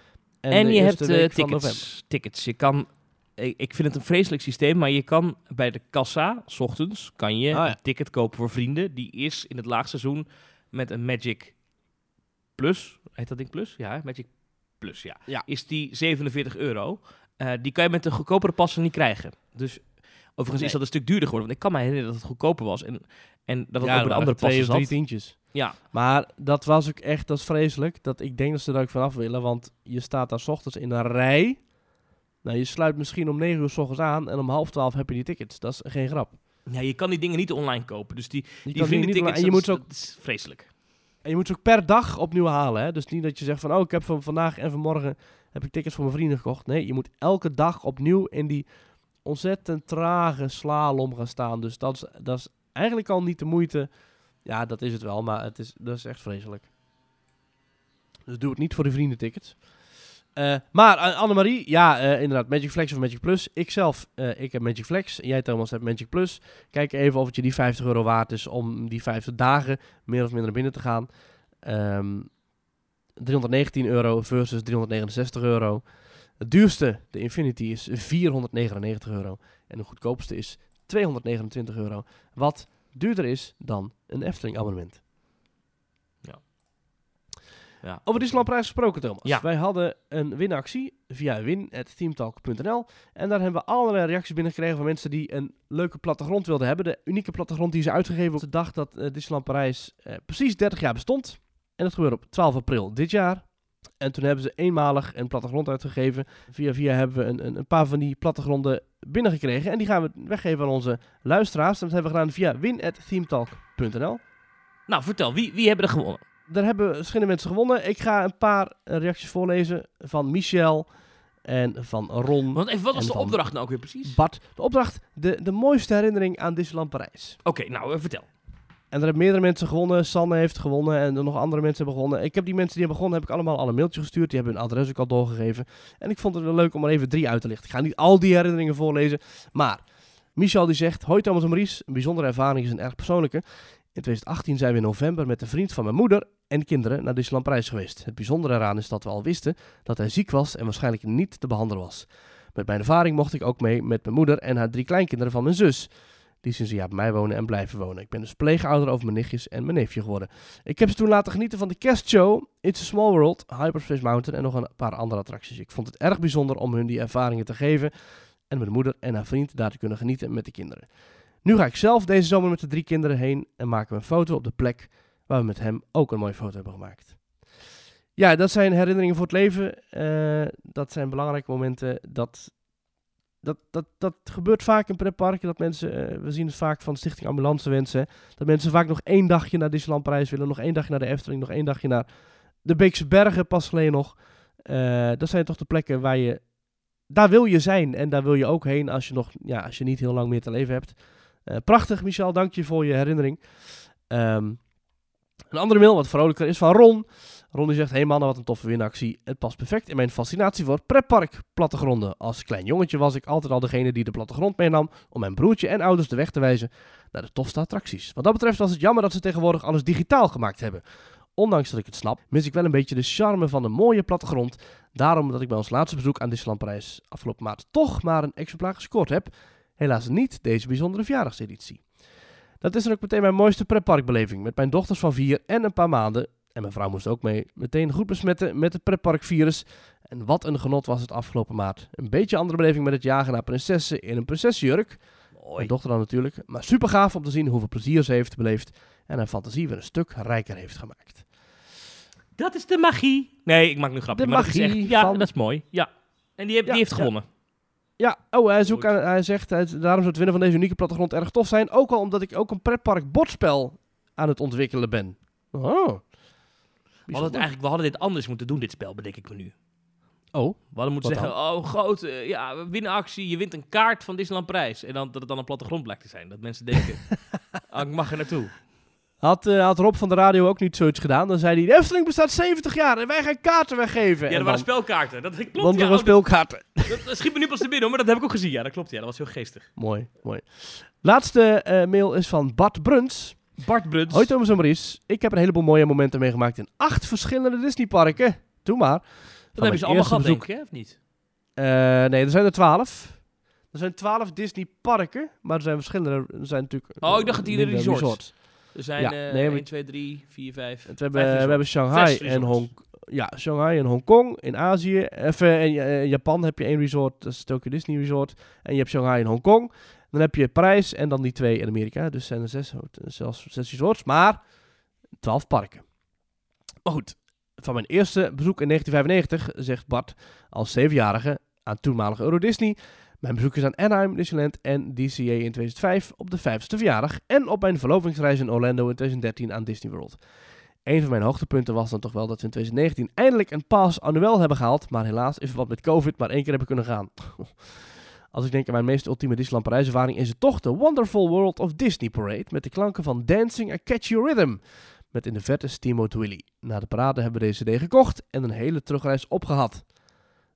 En, je hebt november. tickets. tickets. Je kan, ik, ik vind het een vreselijk systeem, maar je kan bij de kassa, s ochtends, kan je Ah, ja. een ticket kopen voor vrienden. Die is in het laagseizoen met een Magic Plus. Heet dat ding Plus? Ja? Magic Plus, ja. Ja. Is die 47 euro. Eh, die kan je met een goedkopere passen niet krijgen. Dus overigens Nee. is dat een stuk duurder geworden. Want ik kan me herinneren dat het goedkoper was. En, en dat het Ja, ook bij de er andere passen of drie zat. tientjes. Ja, Maar dat was ook echt, dat is vreselijk. Dat, ik denk dat ze er ook vanaf willen, want je staat daar 's ochtends in een rij. Nou, je sluit misschien om 9 uur 's ochtends aan en om half 12 heb je die tickets. Dat is geen grap. ja, je kan die dingen niet online kopen. Dus die, Je die kan die vrienden niet, tickets, en je moet ook dat is vreselijk. En je moet ze ook per dag opnieuw halen. Hè? Dus niet dat je zegt van, oh, ik heb van vandaag en vanmorgen heb ik tickets voor mijn vrienden gekocht. Nee, je moet elke dag opnieuw in die ontzettend trage slalom gaan staan. Dus dat is, dat is eigenlijk al niet de moeite. Ja, dat is het wel, maar het is, dat is echt vreselijk. Dus doe het niet voor de vriendentickets. Eh maar uh, Annemarie, ja, eh, inderdaad, Magic Flex of Magic Plus. Ikzelf, eh ik heb Magic Flex. Jij, Thomas, hebt Magic Plus. Kijk even of het je die 50 euro waard is om die 50 dagen meer of minder binnen te gaan. Ehm 319 euro versus 369 euro. Het duurste, de Infinity, is 499 euro. En de goedkoopste is 229 euro. Wat duurder is dan een Efteling abonnement. Ja. Over Disneylandprijs gesproken, Thomas. Ja. Wij hadden een winactie via win.themetalk.nl. En daar hebben we allerlei reacties binnengekregen van mensen die een leuke plattegrond wilden hebben. De unieke plattegrond die ze uitgegeven op de dag dat eh, Disneyland Parijs eh, precies 30 jaar bestond. En dat gebeurde op 12 april dit jaar. En toen hebben ze eenmalig een plattegrond uitgegeven. Via via hebben we een, een, een paar van die plattegronden binnengekregen. En die gaan we weggeven aan onze luisteraars. Dat hebben we gedaan via win.themetalk.nl. Nou, vertel, wie, wie hebben er gewonnen? Daar hebben verschillende mensen gewonnen. Ik ga een paar eh, reacties voorlezen van Michel en van Ron, Want even, wat was de opdracht nou ook weer precies? Bart. De opdracht, de, de mooiste herinnering aan Disneyland Parijs. Oké, nou, eh, vertel. En er hebben meerdere mensen gewonnen. Sanne heeft gewonnen en er nog andere mensen hebben gewonnen. Ik heb die mensen die hebben gewonnen, heb ik allemaal al een mailtje gestuurd. Die hebben hun adres ook al doorgegeven. En ik vond het leuk om er even drie uit te lichten. Ik ga niet al die herinneringen voorlezen. Maar Michel die zegt, hoi Thomas en Maurice. Een bijzondere ervaring is een erg persoonlijke. In 2018 zijn we in november met een vriend van mijn moeder en kinderen naar Disneyland Parijs geweest. Het bijzondere eraan is dat we al wisten dat hij ziek was en waarschijnlijk niet te behandelen was. Met mijn ervaring mocht ik ook mee met mijn moeder en haar drie kleinkinderen van mijn zus. Die sinds een jaar bij mij wonen en blijven wonen. Ik ben dus pleegouder over mijn nichtjes en mijn neefje geworden. Ik heb ze toen laten genieten van de kerstshow, It's a Small World, Hyperspace Mountain en nog een paar andere attracties. Ik vond het erg bijzonder om hun die ervaringen te geven en mijn moeder en haar vriend daar te kunnen genieten met de kinderen. Nu ga ik zelf deze zomer met de drie kinderen heen en maken we een foto op de plek waar we met hem ook een mooie foto hebben gemaakt. Ja, dat zijn herinneringen voor het leven. Eh, dat zijn belangrijke momenten. Dat, dat, dat, dat gebeurt vaak in pretparken. Dat mensen, eh, we zien het vaak van Stichting Ambulance Wensen. Dat mensen vaak nog één dagje naar Disneyland willen. Nog één dagje naar de Efteling. Nog één dagje naar de Beekse Bergen pas geleden nog. Eh, dat zijn toch de plekken waar je... Daar wil je zijn. En daar wil je ook heen als je, nog, ja, als je niet heel lang meer te leven hebt. Eh, prachtig, Michel. Dank je voor je herinnering. Ehm, een andere mail, wat vrolijker, is van Ron. Ron die zegt, hey mannen, wat een toffe winactie. Het past perfect in mijn fascinatie voor pretpark plattegronden. Als klein jongetje was ik altijd al degene die de plattegrond meenam om mijn broertje en ouders de weg te wijzen naar de tofste attracties. Wat dat betreft was het jammer dat ze tegenwoordig alles digitaal gemaakt hebben. Ondanks dat ik het snap, mis ik wel een beetje de charme van de mooie plattegrond. Daarom dat ik bij ons laatste bezoek aan Disneyland Parijs afgelopen maand toch maar een exemplaar gescoord heb. Helaas niet deze bijzondere verjaardagseditie. Dat is dan ook meteen mijn mooiste pretparkbeleving. Met mijn dochters van vier en een paar maanden. En mijn vrouw moest ook mee. Meteen goed besmetten met het pretparkvirus. En wat een genot was het afgelopen maand. Een beetje andere beleving met het jagen naar prinsessen in een prinsessenjurk. Mijn dochter dan natuurlijk. Maar super gaaf om te zien hoeveel plezier ze heeft beleefd. En haar fantasie weer een stuk rijker heeft gemaakt. Dat is de magie. Nee, ik maak nu grapje. De maar dat is magie echt, ja, van- dat is mooi. Ja. En die, Ja, die heeft gewonnen. Ja, oh, hij, aan- hij zegt, hij- daarom zou het winnen van deze unieke plattegrond erg tof zijn. Ook al omdat ik ook een pretpark bordspel aan het ontwikkelen ben. Oh. We hadden, het eigenlijk, we hadden dit anders moeten doen, dit spel, bedenk ik me nu. Oh, We hadden moeten zeggen, oh groot, eh, ja, we winnen actie, je wint een kaart van Disneyland Prijs. En dan, dat het dan een plattegrond blijkt te zijn. Dat mensen denken, ah, ik mag er naartoe. Had, eh, had Rob van de radio ook niet zoiets gedaan? Dan zei hij, de Efteling bestaat 70 jaar en wij gaan kaarten weggeven. Ja, er waren spelkaarten. Dat klopt, Want er ja. was Oh, speelkaarten. dat, dat schiet me nu pas te binnen, maar dat heb ik ook gezien. Ja, dat klopt. Ja, dat was heel geestig. Mooi, mooi. Laatste eh, mail is van Bart Bruns. Bart Bruns. Hoi Thomas en Maurice. Ik heb een heleboel mooie momenten meegemaakt in acht verschillende Disneyparken. Doe maar. dat hebben ze allemaal gehad, bezoek- denk ik, hè? Of niet? Eh, nee, er zijn er twaalf. Er zijn twaalf Disneyparken, maar er zijn verschillende. Er zijn natuurlijk. Oh, ik dacht dat die minder de resorts. Er zijn Ja, eh nee, 1, maar- 2, 3, 4, 5. We hebben, we hebben Shanghai en resorts. Hong ja, Shanghai en Hongkong in Azië. Even in eh, Japan heb je één resort, dat is Tokyo Disney Resort. En je hebt Shanghai en Hongkong. Dan heb je Parijs en dan die twee in Amerika. Dus zijn er zes, zelfs zes resorts, maar twaalf parken. Maar goed, van mijn eerste bezoek in 1995 zegt Bart als zevenjarige aan toenmalige Euro Disney. Mijn bezoek is aan Anaheim, Disneyland en DCA in 2005 op de vijfste verjaardag. En op mijn verlovingsreis in Orlando in 2013 aan Disney World. Een van mijn hoogtepunten was dan toch wel dat we in 2019 eindelijk een pass annuel hebben gehaald. Maar helaas, in verband met COVID, maar één keer hebben kunnen gaan. Als ik denk aan mijn meest ultieme Disneyland Parijs ervaring, is het toch de Wonderful World of Disney Parade. Met de klanken van Dancing a Catchy Rhythm. Met in de verte Steamboat Willie. Na de parade hebben we deze CD gekocht en een hele terugreis opgehad.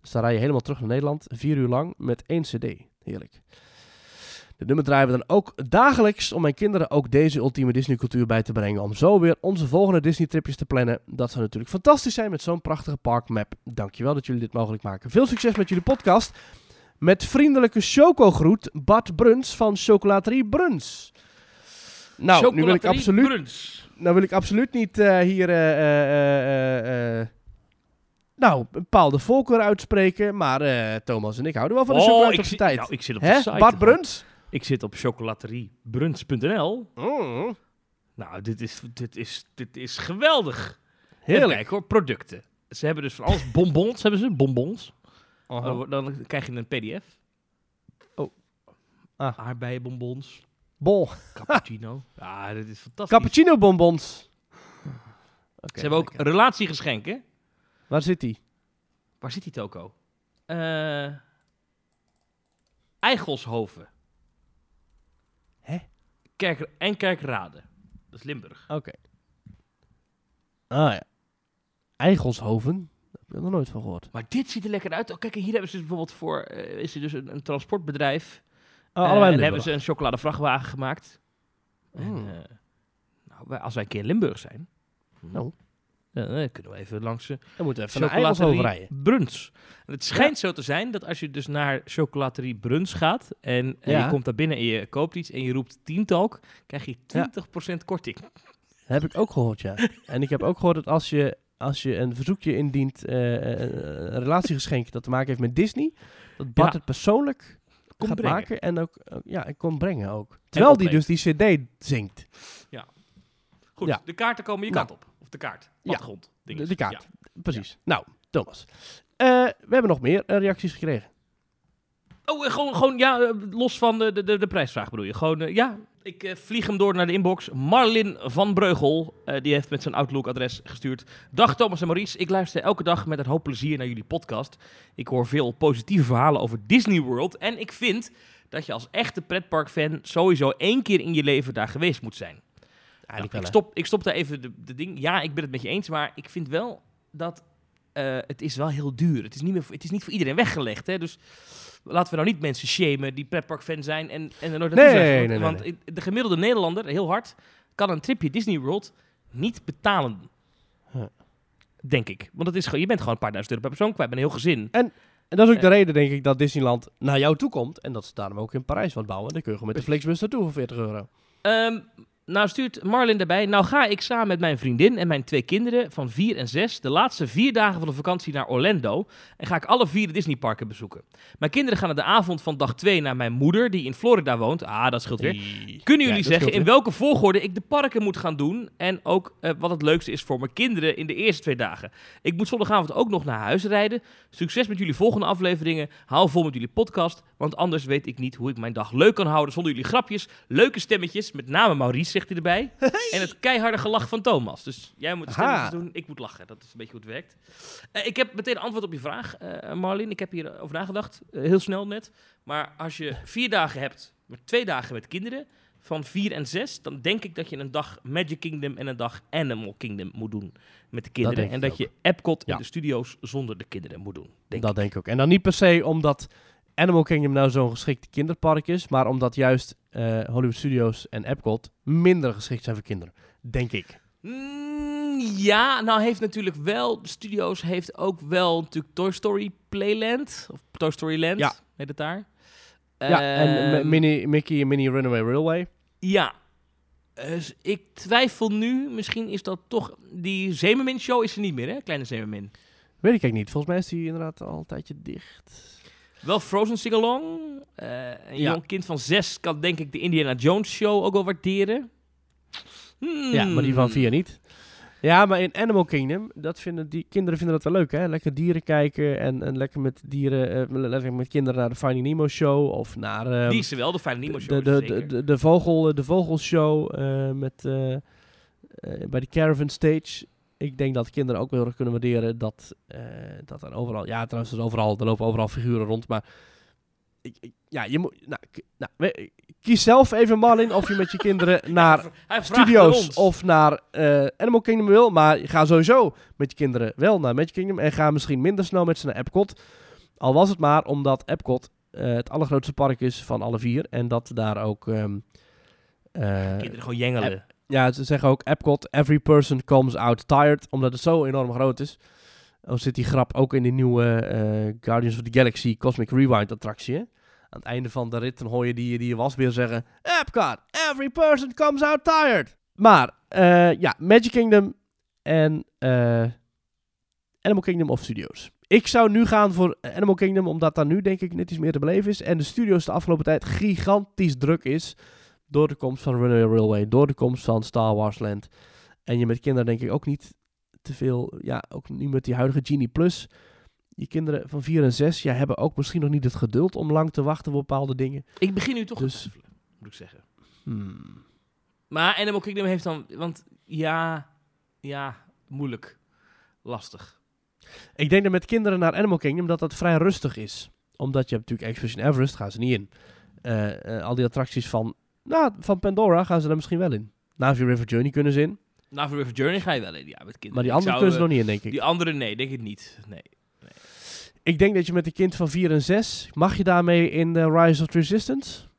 Dus dan rij je helemaal terug naar Nederland, vier uur lang, met één CD. Heerlijk. De nummer draaien we dan ook dagelijks om mijn kinderen ook deze ultieme Disney cultuur bij te brengen. Om zo weer onze volgende Disney tripjes te plannen. Dat zou natuurlijk fantastisch zijn met zo'n prachtige parkmap. Dankjewel dat jullie dit mogelijk maken. Veel succes met jullie podcast. Met vriendelijke chocogroet Bart Bruns van Chocolaterie Bruns. Nou, nu wil ik absoluut, Bruns. nou wil ik absoluut niet eh, hier eh, nou, een bepaalde voorkeur uitspreken. Maar Thomas en ik houden wel van de Oh, chocolade tijd. nou, ik zit op de Hè? site. Bart Bruns? Ik zit op chocolateriebruns.nl. Mm, Nou, dit is, dit is, dit is geweldig. Heerlijk. kijken hoor, producten. Ze hebben dus van alles bonbons, hebben ze, bonbons. Aha. Dan- krijg je een pdf. Oh. Ah. Aardbeienbonbons, Bon. cappuccino. ja, dit is fantastisch. Cappuccino bonbons. Oké, Ze hebben ook lekker. relatiegeschenken. Waar zit die? Waar zit die toko? Eh Eigelshoven. Hè? Kerk en Kerkrade. Dat is Limburg. Oké. Ah ja. Eigelshoven. Daar heb ik nog nooit van gehoord. Maar dit ziet er lekker uit. Oh, kijk, hier hebben ze dus bijvoorbeeld voor... eh, is er dus een, een transportbedrijf. Oh, Eh, allebei en hebben ze een chocoladevrachtwagen gemaakt. En, Mm. eh, nou, als wij een keer in Limburg zijn... Nou. Dan kunnen we even langs de Dan moeten we even naar Eigelshoven chocolaterie rijden. Bruns. En het schijnt zo te zijn dat als je dus naar chocolaterie Bruns gaat... en, en Ja. je komt daar binnen en je koopt iets en je roept tientalk... krijg je 20% korting. Dat heb ik ook gehoord, ja. en ik heb ook gehoord dat als je, als je een verzoekje indient, eh, een relatiegeschenk dat te maken heeft met Disney, dat Bart Ja. het persoonlijk Komt gaat brengen. maken en ook, ja, en kon brengen ook. Terwijl die dus die cd zingt. Goed, Ja. de kaarten komen je Nou. kant op. Of de kaart. Ja. Plattegrond. De, de kaart. Ja. Precies. Nou, Thomas. Eh, we hebben nog meer reacties gekregen. Oh, gewoon, gewoon ja, los van de, de, de, prijsvraag bedoel je. Gewoon, ja, ik eh, vlieg hem door naar de inbox. Marlin van Breugel, eh, die heeft met zijn Outlook-adres gestuurd. Dag Thomas en Maurice, ik luister elke dag met een hoop plezier naar jullie podcast. Ik hoor veel positieve verhalen over Disney World. En ik vind dat je als echte pretpark-fan sowieso één keer in je leven daar geweest moet zijn. Nou, ik, stop, ik stop daar even de, de ding. Ja, ik ben het met je eens, maar ik vind wel dat eh, het is wel heel duur. Het is niet, meer voor, het is niet voor iedereen weggelegd. Hè? Dus laten we nou niet mensen shamen die pretpark-fan zijn en, en er nooit naartoe Nee, zijn. nee, nee, Want de gemiddelde Nederlander, heel hard, kan een tripje Disney World niet betalen. Huh. Denk ik. Want het is je bent gewoon een paar duizend euro per persoon kwijt bij een heel gezin. En dat is ook de Eh. reden, denk ik, dat Disneyland naar jou toe komt. En dat ze daarom ook in Parijs wat bouwen. Dan kun je gewoon met de Flixbus naartoe voor 40 euro. Ehm, nou stuurt Marlin daarbij. Nou ga ik samen met mijn vriendin en mijn twee kinderen van 4 en 6 de laatste vier dagen van de vakantie naar Orlando. En ga ik alle vier de Disneyparken bezoeken. Mijn kinderen gaan aan de avond van dag 2 naar mijn moeder, die in Florida woont. Ah, dat scheelt weer. Kunnen jullie Ja, zeggen in welke volgorde ik de parken moet gaan doen? En ook eh, wat het leukste is voor mijn kinderen in de eerste twee dagen. Ik moet zondagavond ook nog naar huis rijden. Succes met jullie volgende afleveringen. Hou vol met jullie podcast. Want anders weet ik niet hoe ik mijn dag leuk kan houden zonder jullie grapjes, leuke stemmetjes. Met name Maurice, zegt hij erbij. En het keiharde gelach van Thomas. Dus jij moet de Aha. stemmetjes doen, ik moet lachen. Dat is een beetje hoe het werkt. Eh, ik heb meteen een antwoord op je vraag, eh Marlin. Ik heb hierover nagedacht, eh, heel snel net. Maar als je vier dagen hebt, met twee dagen met kinderen, van 4 en 6, dan denk ik dat je een dag Magic Kingdom en een dag Animal Kingdom moet doen met de kinderen. en dat ook. je Epcot Ja. in de studio's zonder de kinderen moet doen. Denk dat ik. denk ik ook. En dan niet per se omdat Animal Kingdom nou zo'n geschikt kinderpark is, maar omdat juist eh, Hollywood Studios en Epcot minder geschikt zijn voor kinderen. Denk ik. Mm, ja, nou heeft natuurlijk wel, de studio's heeft ook wel natuurlijk Toy Story Playland, of Toy Story Land, Ja. heet het daar. ja, en Ehm, Mini, Mickey en Mini Runaway Railway. Ja. Dus ik twijfel nu, misschien is dat toch, die Zemermin show is er niet meer hè, Kleine Zemermin. Weet ik eigenlijk niet. Volgens mij is die inderdaad al een tijdje dicht. Wel Frozen Sing-Along. Eh, een Ja. jong kind van zes kan denk ik de Indiana Jones show ook wel waarderen. Hmm. Ja, maar die van vier niet. Ja, maar in Animal Kingdom, dat vinden die kinderen vinden dat wel leuk, hè? Lekker dieren kijken en, en lekker met dieren, eh, lekker met kinderen naar de Finding Nemo show of naar ehm, Die is er wel, de Finding Nemo show de, de, de, de, vogel, de vogelshow eh, met, bij de Caravan Stage. Ik denk dat kinderen ook heel erg kunnen waarderen dat, eh, dat er overal, ja trouwens, er, overal, er lopen overal figuren rond, maar ik, ik- ja, je moet, nou, nou, kies zelf even Marlin of je met je kinderen naar studio's of naar eh, Animal Kingdom wil. Maar ga sowieso met je kinderen wel naar Magic Kingdom. En ga misschien minder snel met ze naar Epcot. Al was het maar omdat Epcot eh, het allergrootste park is van alle vier. En dat daar ook... ehm, eh, Kinderen gewoon jengelen. Ja, ze zeggen ook Epcot, every person comes out tired. Omdat het zo enorm groot is. Oh, zit die grap ook in die nieuwe eh, Guardians of the Galaxy Cosmic Rewind attractie. Aan het einde van de rit dan hoor je die, die wasbeer zeggen... Epcot, every person comes out tired. Maar, eh, ja, Magic Kingdom en eh, Animal Kingdom of Studios. Ik zou nu gaan voor Animal Kingdom, omdat daar nu denk ik net iets meer te beleven is. En de Studios de afgelopen tijd gigantisch druk is. Door de komst van Runaway Railway, door de komst van Star Wars Land. En je met kinderen denk ik ook niet te veel, ja, ook niet met die huidige Genie Plus. Je kinderen van 4 en 6 ja, hebben ook misschien nog niet het geduld om lang te wachten op bepaalde dingen. Ik begin nu toch Dus- te moet ik zeggen. Hmm. Maar Animal Kingdom heeft dan... Want ja, ja, moeilijk. Lastig. Ik denk dat met kinderen naar Animal Kingdom dat dat vrij rustig is. Omdat je hebt natuurlijk Expedition Everest, gaan ze niet in. Eh, eh, al die attracties van, nou, van Pandora gaan ze er misschien wel in. Navi River Journey kunnen ze in. Navi River Journey ga je wel in, ja, met kinderen. Maar die andere kunnen ze eh, nog niet in, denk ik. Die andere, nee, denk ik niet. Nee. Ik denk dat je met een kind van 4 en 6, mag je daarmee in de Rise of the Resistance?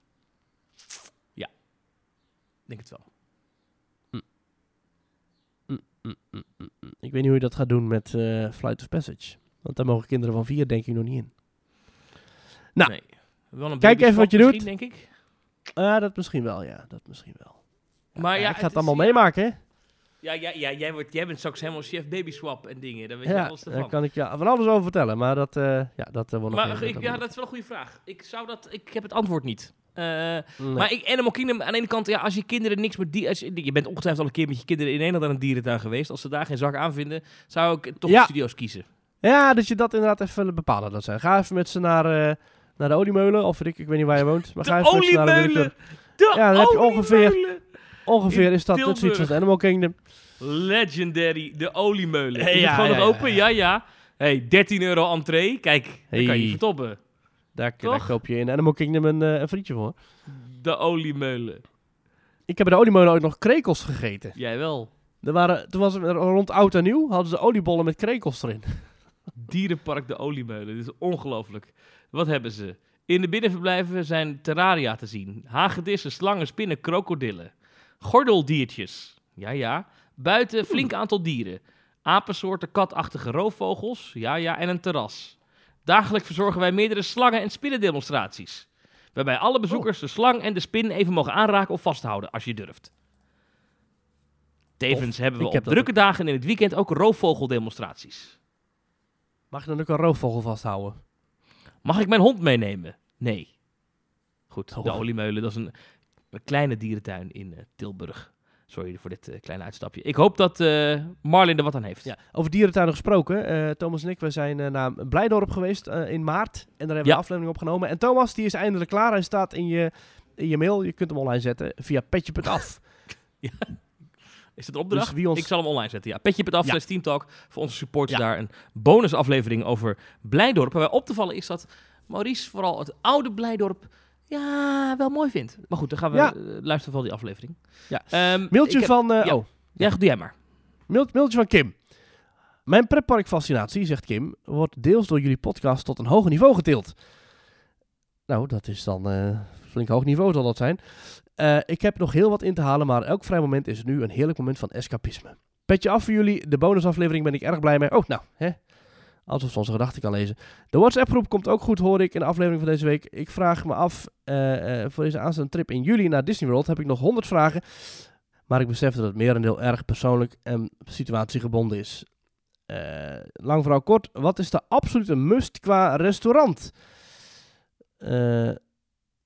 Denk het wel. Mm, mm, mm, mm, mm. Ik weet niet hoe je dat gaat doen met eh, Flight of Passage. Want daar mogen kinderen van 4 denk ik nog niet in. Nou, Nee. Wel een kijk even wat je doet. denk ik. Ah, dat misschien wel, ja. Dat misschien wel. Maar ja, ik ga het allemaal ja. meemaken, hè? Ja, ja, ja jij, wordt, jij bent straks helemaal chef baby swap en dingen. Daar weet je Ja, alles daar kan ik ja van alles over vertellen. Maar dat, eh ja, dat eh, wordt nog Maar ik, ja, dat is wel een goede vraag. Ik zou dat... Ik heb het antwoord niet. Nee. Maar ik, Animal Kingdom, aan de ene kant, ja, als je kinderen niks met die, als je, je bent ongetwijfeld al een keer met je kinderen in Nederland aan een dierentuin geweest. Als ze daar geen zak aan vinden, zou ik toch Ja. de studio's kiezen. Ja, dat je dat inderdaad even bepalen. Dat zijn. Ga even met ze naar, eh, naar de oliemeulen. Of weet ik, ik weet niet waar je woont. Maar De ga ze naar de Ja, dan heb je ongeveer-! Ongeveer is dat Tilburg. zoiets als Animal Kingdom. Legendary, de oliemeulen. Hey, Is het ja, gewoon ja, nog ja, open? ja. Ja. Hey, 13 euro entree. Kijk, daar kan je Hey. vertoppen. Daar, daar koop je in Animal Kingdom een, eh, een frietje voor. De oliemeulen. Ik heb bij de oliemeulen ook nog krekels gegeten. Jij wel. Er waren, toen was het rond oud en nieuw, hadden ze oliebollen met krekels erin. Dierenpark de Oliemeulen. Dit is ongelooflijk. Wat hebben ze? In de binnenverblijven zijn terraria te zien. Hagedissen, slangen, spinnen, krokodillen. Gordeldiertjes. Ja, ja. Buiten flink aantal dieren. Apensoorten, katachtige roofvogels. Ja, ja. En een terras. Dagelijks verzorgen wij meerdere slangen- en spinnendemonstraties. Waarbij alle bezoekers de slang en de spin even mogen aanraken of vasthouden, als je durft. Tevens hebben we Ik op heb dat drukke dagen in het weekend ook roofvogeldemonstraties. Mag je dan ook een roofvogel vasthouden? Mag ik mijn hond meenemen? Nee. Goed, de Oh. Oliemeulen, dat is een, een kleine dierentuin in eh, Tilburg. Sorry voor dit eh, kleine uitstapje. Ik hoop dat eh Marlin er wat aan heeft. Ja, over dierentuinen gesproken. Thomas en ik, we zijn naar Blijdorp geweest in maart. En daar hebben we Ja. een aflevering opgenomen. En Thomas, die is eindelijk klaar. Hij staat in je, in je mail. Je kunt hem online zetten via petje.af. Is het een opdracht? Dus wie ons- Ik zal hem online zetten. Ja, petje het af, Ja. teamtalk. Voor onze supporters Ja. daar een bonusaflevering over Blijdorp. Waarbij op te vallen is dat Maurice vooral het oude Blijdorp ja, wel mooi vind. Maar goed, dan gaan we Ja. eh, luisteren van die aflevering. Ja. Ehm, Mailtje heb- van... eh, ja. Oh, Ja, doe jij maar. Mail- mailtje van Kim. Mijn pretparkfascinatie, zegt Kim, wordt deels door jullie podcast tot een hoger niveau getild. Nou, dat is dan eh flink hoog niveau zal dat zijn. Eh, ik heb nog heel wat in te halen, maar elk vrij moment is nu een heerlijk moment van escapisme. Petje af voor jullie, de bonusaflevering ben ik erg blij mee. Oh, nou, hè. Alsof ze onze gedachten kan lezen. De WhatsApp-groep komt ook goed, hoor ik, in de aflevering van deze week. Ik vraag me af, eh, eh, voor deze aanstaande trip in juli naar Disney World heb ik nog 100 vragen. Maar ik besef dat het merendeel erg persoonlijk en situatiegebonden is. Eh, lang verhaal kort, wat is de absolute must qua restaurant?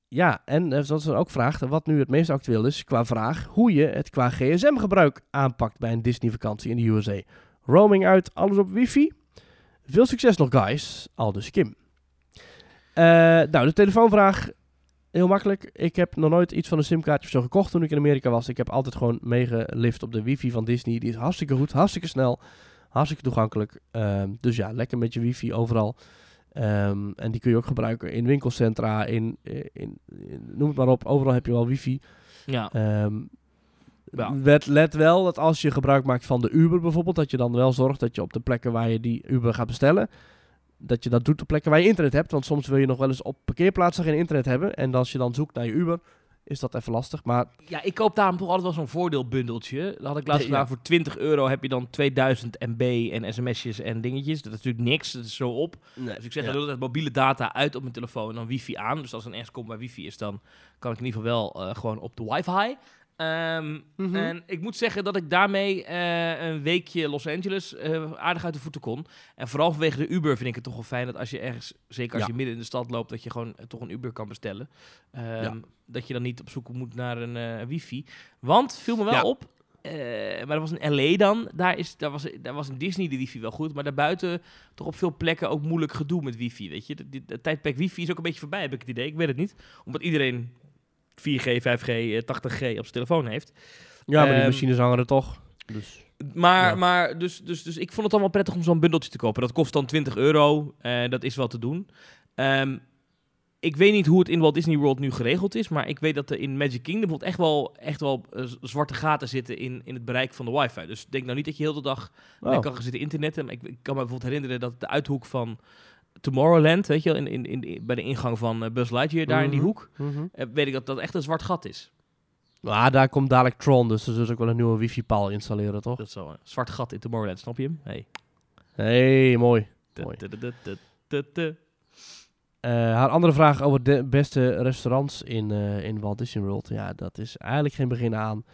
Ja, en eh, zoals ze ook vraagt, wat nu het meest actueel is qua vraag, hoe je het qua gsm-gebruik aanpakt bij een Disney-vakantie in de USA. Roaming uit, alles op wifi? Veel succes nog, guys. Aldus Kim. Eh, nou, de telefoonvraag. Heel makkelijk. Ik heb nog nooit iets van een simkaartje of zo gekocht toen ik in Amerika was. Ik heb altijd gewoon meegelift op de wifi van Disney. Die is hartstikke goed, hartstikke snel, hartstikke toegankelijk. Ehm, dus ja, lekker met je wifi overal. Ehm, en die kun je ook gebruiken in winkelcentra, in, in, in- noem het maar op. Overal heb je wel wifi. Ja. Ehm, Ja. let, let wel dat als je gebruik maakt van de Uber bijvoorbeeld, dat je dan wel zorgt dat je op de plekken waar je die Uber gaat bestellen, dat je dat doet op plekken waar je internet hebt. Want soms wil je nog wel eens op parkeerplaatsen geen internet hebben. En als je dan zoekt naar je Uber, is dat even lastig. Maar Ja, ik koop daarom toch altijd wel zo'n voordeelbundeltje. Dat had ik laatst Ja. gedaan. Voor 20 euro heb je dan 2000 MB en sms'jes en dingetjes. Dat is natuurlijk niks. Dat is zo op. Dus ik zet Ja. dan altijd mobiele data uit op mijn telefoon en dan wifi aan. Dus als er ergens komt waar wifi is, dan kan ik in ieder geval wel eh, gewoon op de wifi. Ehm, Mhm. En ik moet zeggen dat ik daarmee eh, een weekje Los Angeles eh, aardig uit de voeten kon. En vooral vanwege de Uber vind ik het toch wel fijn dat als je ergens, zeker als Ja. je midden in de stad loopt, dat je gewoon eh, toch een Uber kan bestellen. Ehm, Ja. Dat je dan niet op zoek moet naar een wifi. Want, viel me wel Ja. op, maar dat was in LA dan. Daar, is, daar, was, daar was in Disney de wifi wel goed. Maar daarbuiten toch op veel plekken ook moeilijk gedoe met wifi. Weet je, het tijdperk wifi is ook een beetje voorbij, heb ik het idee. Ik weet het niet. Omdat iedereen 4G, 5G, eh, 80G op zijn telefoon heeft. ja, maar die Ehm, machines hangen er toch. Dus. Maar, Ja. maar dus, dus, dus ik vond het wel prettig om zo'n bundeltje te kopen. Dat kost dan 20 euro. eh, dat is wel te doen. Ehm, ik weet niet hoe het in Walt Disney World nu geregeld is. Maar ik weet dat er in Magic Kingdom bijvoorbeeld echt wel, echt wel eh, zwarte gaten zitten in, in het bereik van de wifi. Dus denk nou niet dat je heel de dag Oh. kan zitten internetten. Maar ik, ik kan me bijvoorbeeld herinneren dat de uithoek van Tomorrowland, weet je wel, in, in, in, bij de ingang van eh, Buzz Lightyear, daar in die Mhm. hoek, Mhm. eh, weet ik dat dat echt een zwart gat is. Ah, daar komt dadelijk Tron, dus er zullen ze ook wel een nieuwe wifi-paal installeren, toch? Dat is zo, een zwart gat in Tomorrowland, snap je hem? Hey. hey, mooi. Eh, haar andere vraag over de beste restaurants in, eh, in Walt Disney World. Ja, dat is eigenlijk geen begin aan.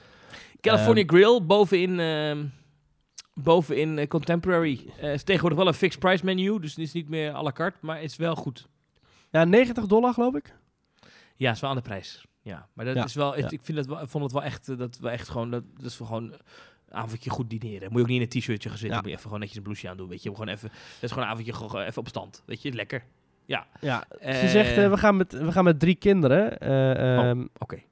California Ehm, Grill bovenin, ehm bovenin eh, Contemporary. Eh, is tegenwoordig wel een fixed price menu, dus het is niet meer à la carte, maar het is wel goed. Ja, 90 dollar geloof ik. Ja, is wel aan de prijs. Ja, maar dat Ja, is wel, ja. ik vind het wel, vond het wel echt, eh, dat we echt gewoon, dat, dat is gewoon een avondje goed dineren. Moet je ook niet in een t-shirtje gaan zitten, Ja. moet je even gewoon netjes een blouseje aan doen, weet je. Gewoon even, dat is gewoon een avondje gewoon even op stand, weet je, lekker. Ja, ze Eh, zegt eh, we, gaan met, we gaan met drie kinderen. Oh. ehm, Oké.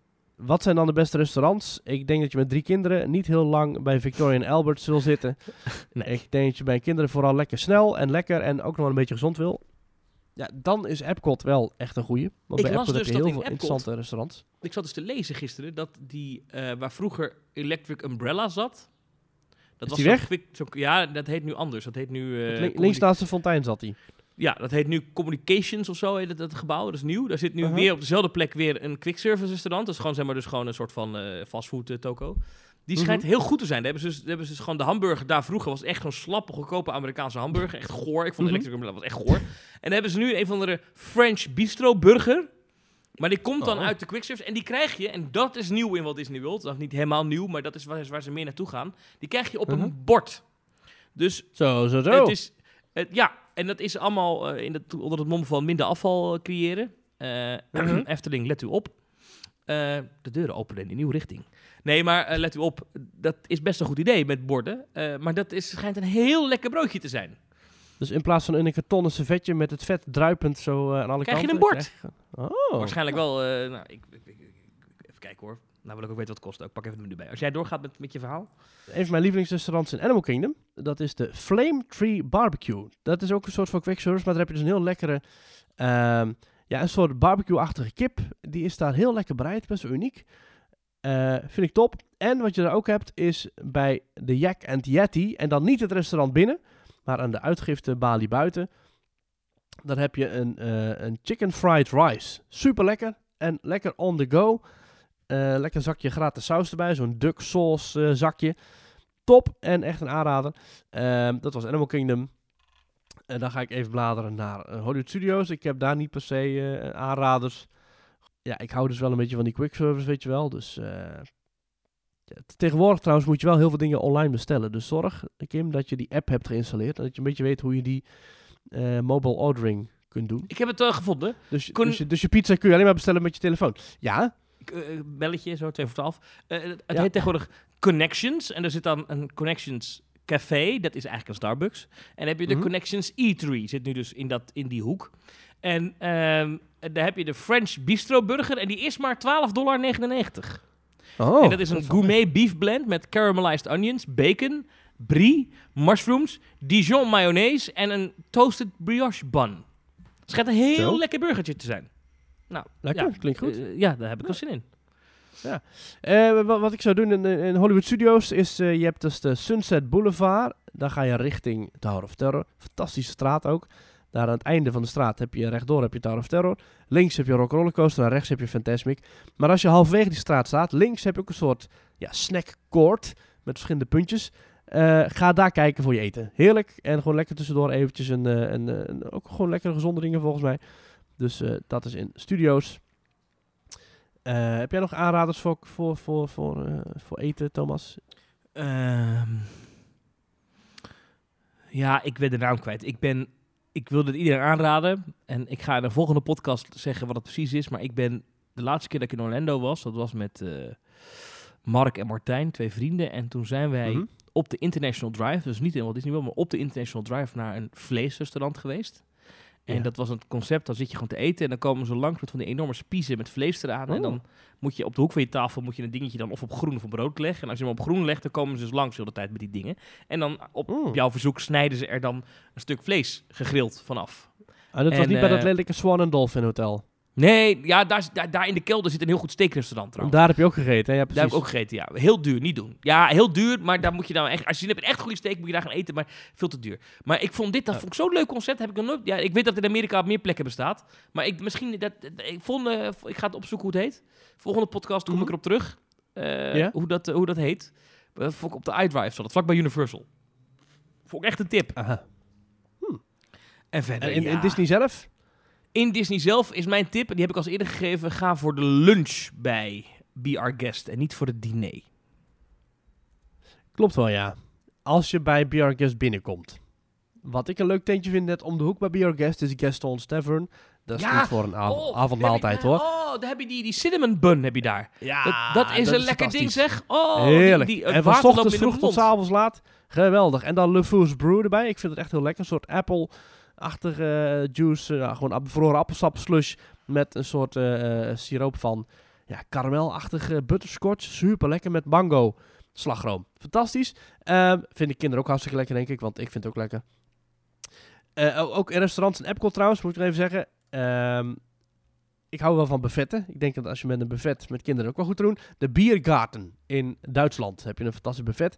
Wat zijn dan de beste restaurants? Ik denk dat je met drie kinderen niet heel lang bij Victoria en Albert wil zitten. Nee. Ik denk dat je bij kinderen vooral lekker snel en lekker en ook nog wel een beetje gezond wil. Ja, dan is Epcot wel echt een goeie. Want Ik bij Epcot dus heb je heel veel Epcot- interessante restaurants. Ik zat dus te lezen gisteren dat die, eh, waar vroeger Electric Umbrella zat. Dat Is was die weg? zo- ja, dat heet nu anders. Dat heet nu... eh, Link- links naast de fontein zat hij. Ja, dat heet nu Communications of zo, heet het, dat gebouw. Dat is nieuw. Daar zit nu Uh-huh. weer op dezelfde plek weer een quick service restaurant. Dat is gewoon, zeg maar, dus gewoon een soort van eh fastfood eh, toko. Die schijnt Mhm. heel goed te zijn. Daar hebben ze, dus, daar hebben ze dus gewoon de hamburger daar vroeger was echt zo'n slappe, goedkope Amerikaanse hamburger. Echt goor. Ik vond Mhm. Electric Umbrella was echt goor. En dan hebben ze nu een van de French Bistro burger. Maar die komt dan Oh. uit de quick service. En die krijg je, en dat is nieuw in Walt Disney World. Dat is niet helemaal nieuw, maar dat is waar, waar ze meer naartoe gaan. Die krijg je op een bord. Dus Zo, zo, zo. het is, het, ja, en dat is allemaal eh, in het, onder het mom van minder afval eh, creëren. Eh, Mhm. Efteling, let u op. De deuren openen in een nieuwe richting. Nee, maar let u op, dat is best een goed idee met borden. Maar dat is, schijnt een heel lekker broodje te zijn. Dus in plaats van een kartonnen servetje met het vet druipend zo aan alle Krijg je kanten. een bord? krijg je- Oh. Waarschijnlijk wel, nou, ik, ik, ik- ik- even kijken hoor. Nou wil ik ook weten wat het kost. Ik pak even het menu bij. Als jij doorgaat met, met je verhaal. Een van mijn lievelingsrestaurants in Animal Kingdom. Dat is de Flame Tree Barbecue. Dat is ook een soort van quick service, maar daar heb je dus een heel lekkere... ehm, ja, een soort barbecue-achtige kip. Die is daar heel lekker bereid, best wel uniek. Eh, vind ik top. En wat je daar ook hebt, is bij de Jack and Yeti, en dan niet het restaurant binnen, maar aan de uitgifte Bali buiten. Dan heb je een, eh, een chicken fried rice. Super lekker en lekker on the go. Eh, lekker zakje gratis saus erbij, zo'n duck sauce eh, zakje. Top en echt een aanrader. Ehm, dat was Animal Kingdom. En dan ga ik even bladeren naar eh, Hollywood Studios. Ik heb daar niet per se aanraders. Ja, ik hou dus wel een beetje van die quick service, weet je wel. Dus tegenwoordig trouwens moet je wel heel veel dingen online bestellen. Dus zorg, Kim, dat je die app hebt geïnstalleerd. En dat je een beetje weet hoe je die mobile ordering kunt doen. Ik heb het eh, gevonden. Dus, Kon- dus, je, dus je pizza kun je alleen maar bestellen met je telefoon. Ja, belletje, zo, twee voor twaalf. Eh, het Ja. heet tegenwoordig Connections. En er zit dan een Connections Café. Dat is eigenlijk een Starbucks. En dan heb je de Mhm. Connections Eatery. Zit nu dus in, dat, in die hoek. En ehm, daar heb je de French Bistro Burger. En die is maar 12,99 dollar. oh, en dat is een gourmet beef blend met caramelized onions, bacon, brie, mushrooms, Dijon mayonaise en een toasted brioche bun. Het schijnt een heel Zo. lekker burgertje te zijn. Nou, Lekker, ja, klinkt goed. eh, ja, daar heb ik wel zin in. Eh, wat, wat ik zou doen in, in Hollywood Studios is, eh, je hebt dus de Sunset Boulevard. Dan ga je richting Tower of Terror. Fantastische straat ook. Daar aan het einde van de straat heb je rechtdoor heb je Tower of Terror. Links heb je Rock Roller Coaster en rechts heb je Fantasmic. Maar als je halverwege die straat staat, links heb je ook een soort ja, snack court met verschillende puntjes. Ga daar kijken voor je eten. Heerlijk. En gewoon lekker tussendoor eventjes een, een, een- ook gewoon lekkere gezonde dingen volgens mij. Dus eh, dat is in studio's. Eh, heb jij nog aanraders voor, voor, voor, voor, eh, voor eten, Thomas? Ehm, ja, ik ben de naam kwijt. Ik, ben, ik wilde het iedereen aanraden. En ik ga in de volgende podcast zeggen wat het precies is. Maar ik ben de laatste keer dat ik in Orlando was, dat was met Mark en Martijn, twee vrienden. En toen zijn wij Mhm. op de International Drive, dus niet in Walt Disney World, maar op de International Drive naar een vleesrestaurant geweest. En Ja. dat was een concept, dan zit je gewoon te eten en dan komen ze langs met van die enorme spiezen met vlees eraan. En Oh. dan moet je op de hoek van je tafel moet je een dingetje dan of op groen of op rood leggen. En als je hem op groen legt, dan komen ze dus langs de hele tijd met die dingen. En dan op, op jouw verzoek snijden ze er dan een stuk vlees gegrild vanaf. Ah, dat was En, niet bij dat eh, lelijke Swan and Dolphin Hotel. Nee, ja, daar, daar, daar in de kelder zit een heel goed steakrestaurant trouwens. Daar heb je ook gegeten, hè? Ja, Daar heb ik ook gegeten, ja. Heel duur, niet doen. Ja, heel duur, maar daar moet je dan echt... Als je zin hebt in echt goede steak, moet je daar gaan eten, maar veel te duur. Maar ik vond dit, dat vond ik zo'n leuk concept. Heb ik nog nooit... Ja, ik weet dat het in Amerika op meer plekken bestaat. Maar ik, misschien... Dat, dat- ik, vond, eh, ik ga het opzoeken hoe het heet. Volgende podcast kom Mhm. ik erop terug. eh, hoe, dat, eh, hoe dat heet. Dat vond ik op de iDrive zat het, vlak bij Universal. Vond ik echt een tip. Aha. En verder, En in. Disney zelf? In Disney zelf is mijn tip, en die heb ik als eerder gegeven... Ga voor de lunch bij Be Our Guest en niet voor het diner. Klopt wel, ja. Als je bij BR Guest binnenkomt. Wat ik een leuk tentje vind net om de hoek bij BR Guest is Gaston's Tavern. Dat is Ja, niet voor een av- Oh, avondmaaltijd, hoor. Oh, daar heb je die, die cinnamon bun heb je daar. Ja, dat, dat is een lekker ding zeg. Oh, Heerlijk. Die, die, en van ochtends vroeg tot avonds laat. Geweldig. En dan Le Fou's Brew erbij. Ik vind het echt heel lekker. Een soort apple-achtige eh, juice. eh, ja, gewoon bevroren appelsap slush. Met een soort eh, siroop van ja, karamelachtige butterscotch. Super lekker met mango slagroom. Fantastisch. Ehm vinden kinderen ook hartstikke lekker, denk ik. Want ik vind het ook lekker. Ook in restaurants in Epcot trouwens, moet ik even zeggen. Ehm, ik hou wel van buffetten. Ik denk dat als je met een buffet met kinderen ook wel goed te doen. De Biergarten in Duitsland heb je een fantastisch buffet.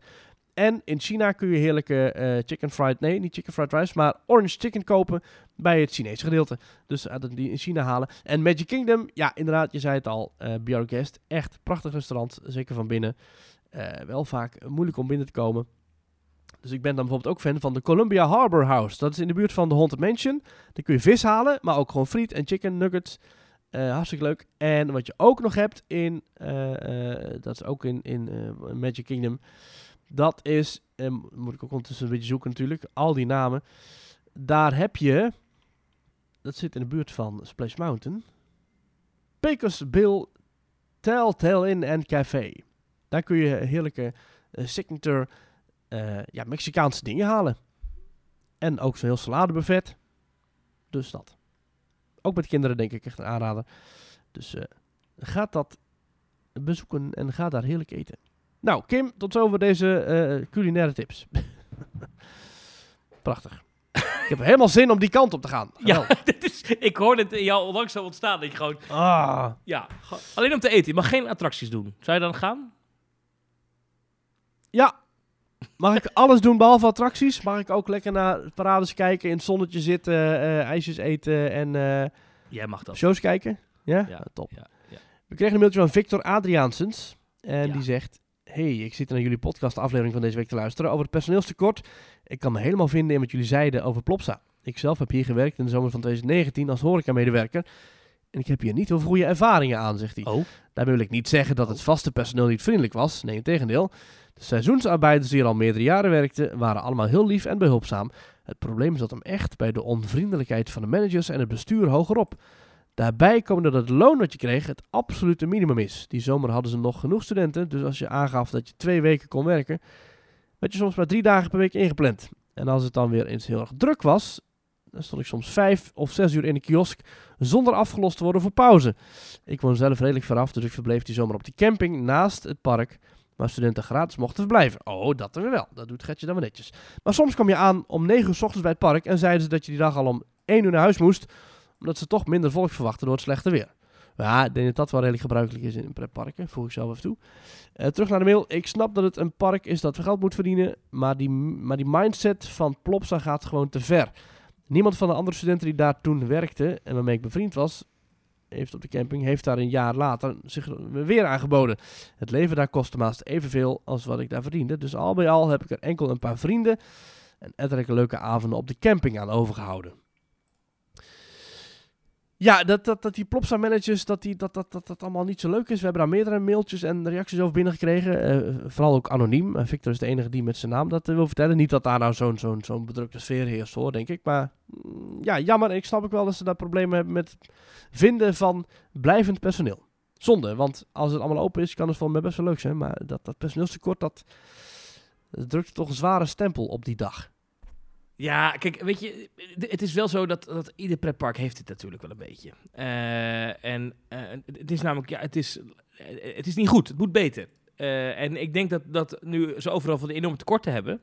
En in China kun je heerlijke eh, chicken fried, nee, niet chicken fried rice, maar orange chicken kopen bij het Chinese gedeelte. Dus uh, die in China halen. En Magic Kingdom, ja, inderdaad, je zei het al, eh Be Our Guest. Echt prachtig restaurant, zeker van binnen. Wel vaak moeilijk om binnen te komen. Dus ik ben dan bijvoorbeeld ook fan van de Columbia Harbor House. Dat is in de buurt van de Haunted Mansion. Daar kun je vis halen, maar ook gewoon friet en chicken nuggets. Hartstikke leuk. En wat je ook nog hebt in, dat is ook in, in Magic Kingdom. Dat is, eh, moet ik ook ondertussen een beetje zoeken natuurlijk, al die namen. Daar heb je, dat zit in de buurt van Splash Mountain. Pecos Bill Telltale Inn and Café. Daar kun je heerlijke eh, signature eh, ja, Mexicaanse dingen halen. En ook zo'n heel saladebuffet. Dus dat. Ook met kinderen denk ik echt een aanrader. Dus eh ga dat bezoeken en ga daar heerlijk eten. Nou, Kim, tot zover deze eh, culinaire tips. Prachtig. heb helemaal zin om die kant op te gaan. Ja, dit is, ik hoor het in jou onlangs zo ontstaan. Dat je gewoon, Ah. ja, alleen om te eten. Je mag geen attracties doen. Zou je dan gaan? Ja. Mag ik alles doen behalve attracties? Mag ik ook lekker naar parades kijken, in het zonnetje zitten, eh, ijsjes eten en Jij mag dat. shows kijken? Ja? Ja, top. ja, ja. We kregen een mailtje van Victor Adriaansens. En die zegt... Hey, ik zit naar jullie podcast aflevering van deze week te luisteren over het personeelstekort. Ik kan me helemaal vinden in wat jullie zeiden over Plopsa. Ik zelf heb hier gewerkt in de zomer van 2019 als horecamedewerker. En ik heb hier niet heel veel goede ervaringen aan, zegt hij. Oh. Daarmee wil ik niet zeggen dat het vaste personeel niet vriendelijk was. Nee, integendeel. De seizoensarbeiders die er al meerdere jaren werkten, waren allemaal heel lief en behulpzaam. Het probleem zat hem echt bij de onvriendelijkheid van de managers en het bestuur hogerop. Daarbij komen dat het loon dat je kreeg het absolute minimum is. Die zomer hadden ze nog genoeg studenten, dus als je aangaf dat je twee weken kon werken, werd je soms maar drie dagen per week ingepland. En als het dan weer eens heel erg druk was, dan stond ik soms vijf of zes uur in de kiosk zonder afgelost te worden voor pauze. Ik woon zelf redelijk veraf, dus ik verbleef die zomer op die camping naast het park, waar studenten gratis mochten verblijven. Oh, dat dan weer wel. Dat doet Getje dan weer netjes. Maar soms kwam je aan om 9 uur s ochtends bij het park en zeiden ze dat je die dag al om 1 uur naar huis moest, omdat ze toch minder volk verwachten door het slechte weer. Ja, ik denk dat dat wel redelijk gebruikelijk is in pretparken, voeg ik zelf even toe. Eh, terug naar de mail. Ik snap dat het een park is dat geld moet verdienen, maar die, maar die mindset van Plopsa gaat gewoon te ver. Niemand van de andere studenten die daar toen werkte en waarmee ik bevriend was, heeft op de camping, heeft daar een jaar later zich weer aangeboden. Het leven daar kostte maast evenveel als wat ik daar verdiende. Dus al bij al heb ik er enkel een paar vrienden en ettelijke leuke avonden op de camping aan overgehouden. Ja, dat, dat, dat die Plopsa managers, dat, die, dat, dat, dat dat allemaal niet zo leuk is. We hebben daar meerdere mailtjes en reacties over binnengekregen. Eh, vooral ook anoniem. Eh, Victor is de enige die met zijn naam dat eh, wil vertellen. Niet dat daar nou zo'n zo'n zo'n bedrukte sfeer heerst hoor, denk ik. Maar mm, ja, jammer. Ik snap ook wel dat ze daar problemen hebben met vinden van blijvend personeel. Zonde, want als het allemaal open is, kan het voor mij best wel leuk zijn. Maar dat, dat personeelstekort, dat, dat drukt toch een zware stempel op die dag. Ja, kijk, weet je, het is wel zo dat, dat ieder pretpark heeft het natuurlijk wel een beetje. Eh, en eh, het is namelijk, ja, het is, eh, het is niet goed. Het moet beter. En ik denk dat, dat nu ze overal van de enorme tekorten hebben,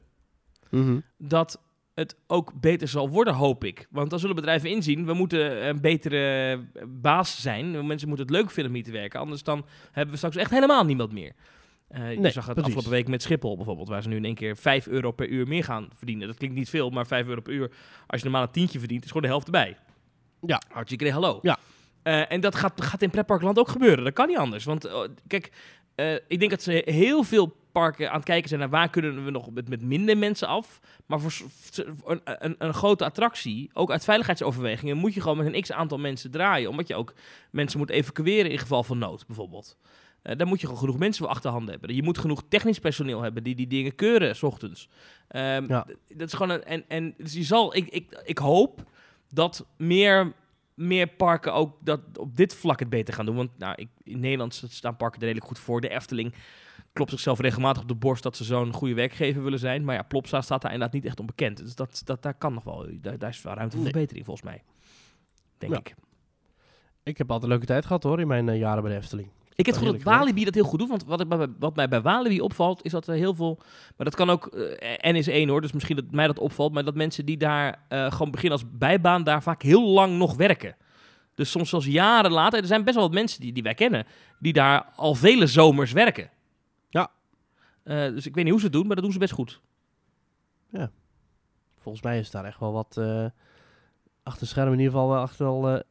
dat het ook beter zal worden, hoop ik. Want dan zullen bedrijven inzien, we moeten een betere baas zijn. Mensen moeten het leuk vinden om hier te werken. Anders dan hebben we straks echt helemaal niemand meer. Eh, je zag het precies. afgelopen week met Schiphol bijvoorbeeld, waar ze nu in één keer 5 euro per uur meer gaan verdienen. Dat klinkt niet veel, maar 5 euro per uur, als je normaal een tientje verdient, is gewoon de helft erbij. Ja. Hartstikke idee, hallo. Ja. Eh, en dat gaat, gaat in pretparkland ook gebeuren. Dat kan niet anders. Want eh, kijk, eh, ik denk dat ze heel veel parken aan het kijken zijn naar waar kunnen we nog met, met minder mensen af. Maar voor een, een, een grote attractie, ook uit veiligheidsoverwegingen, moet je gewoon met een x aantal mensen draaien. Omdat je ook mensen moet evacueren in geval van nood, bijvoorbeeld. Eh daar moet je gewoon genoeg mensen voor achterhanden hebben. Je moet genoeg technisch personeel hebben die die dingen keuren, s ochtends. Ehm, Ja. Dat is gewoon een, en, en dus je zal, ik, ik, ik hoop dat meer, meer parken ook dat op dit vlak het beter gaan doen. Want nou, ik, in Nederland staan parken er redelijk goed voor. De Efteling klopt zichzelf regelmatig op de borst dat ze zo'n goede werkgever willen zijn. Maar ja, Plopsa staat daar inderdaad niet echt onbekend. Dus dat, dat, daar kan nog wel, daar, daar is wel ruimte voor Nee. verbetering volgens mij. Denk Ja. ik. Ik heb altijd een leuke tijd gehad hoor, in mijn eh, jaren bij de Efteling. Ik heb het gevoel dat Walibi dat heel goed doet. Want wat, ik wat mij bij Walibi opvalt, is dat er heel veel... Maar dat kan ook... eh, N is één hoor, dus misschien dat mij dat opvalt. Maar dat mensen die daar eh, gewoon beginnen als bijbaan... daar vaak heel lang nog werken. Dus soms zelfs jaren later. Er zijn best wel wat mensen die, die wij kennen... die daar al vele zomers werken. Ja. Eh, dus ik weet niet hoe ze het doen, maar dat doen ze best goed. Volgens mij is daar echt wel wat achter schermen in ieder geval wel echt wel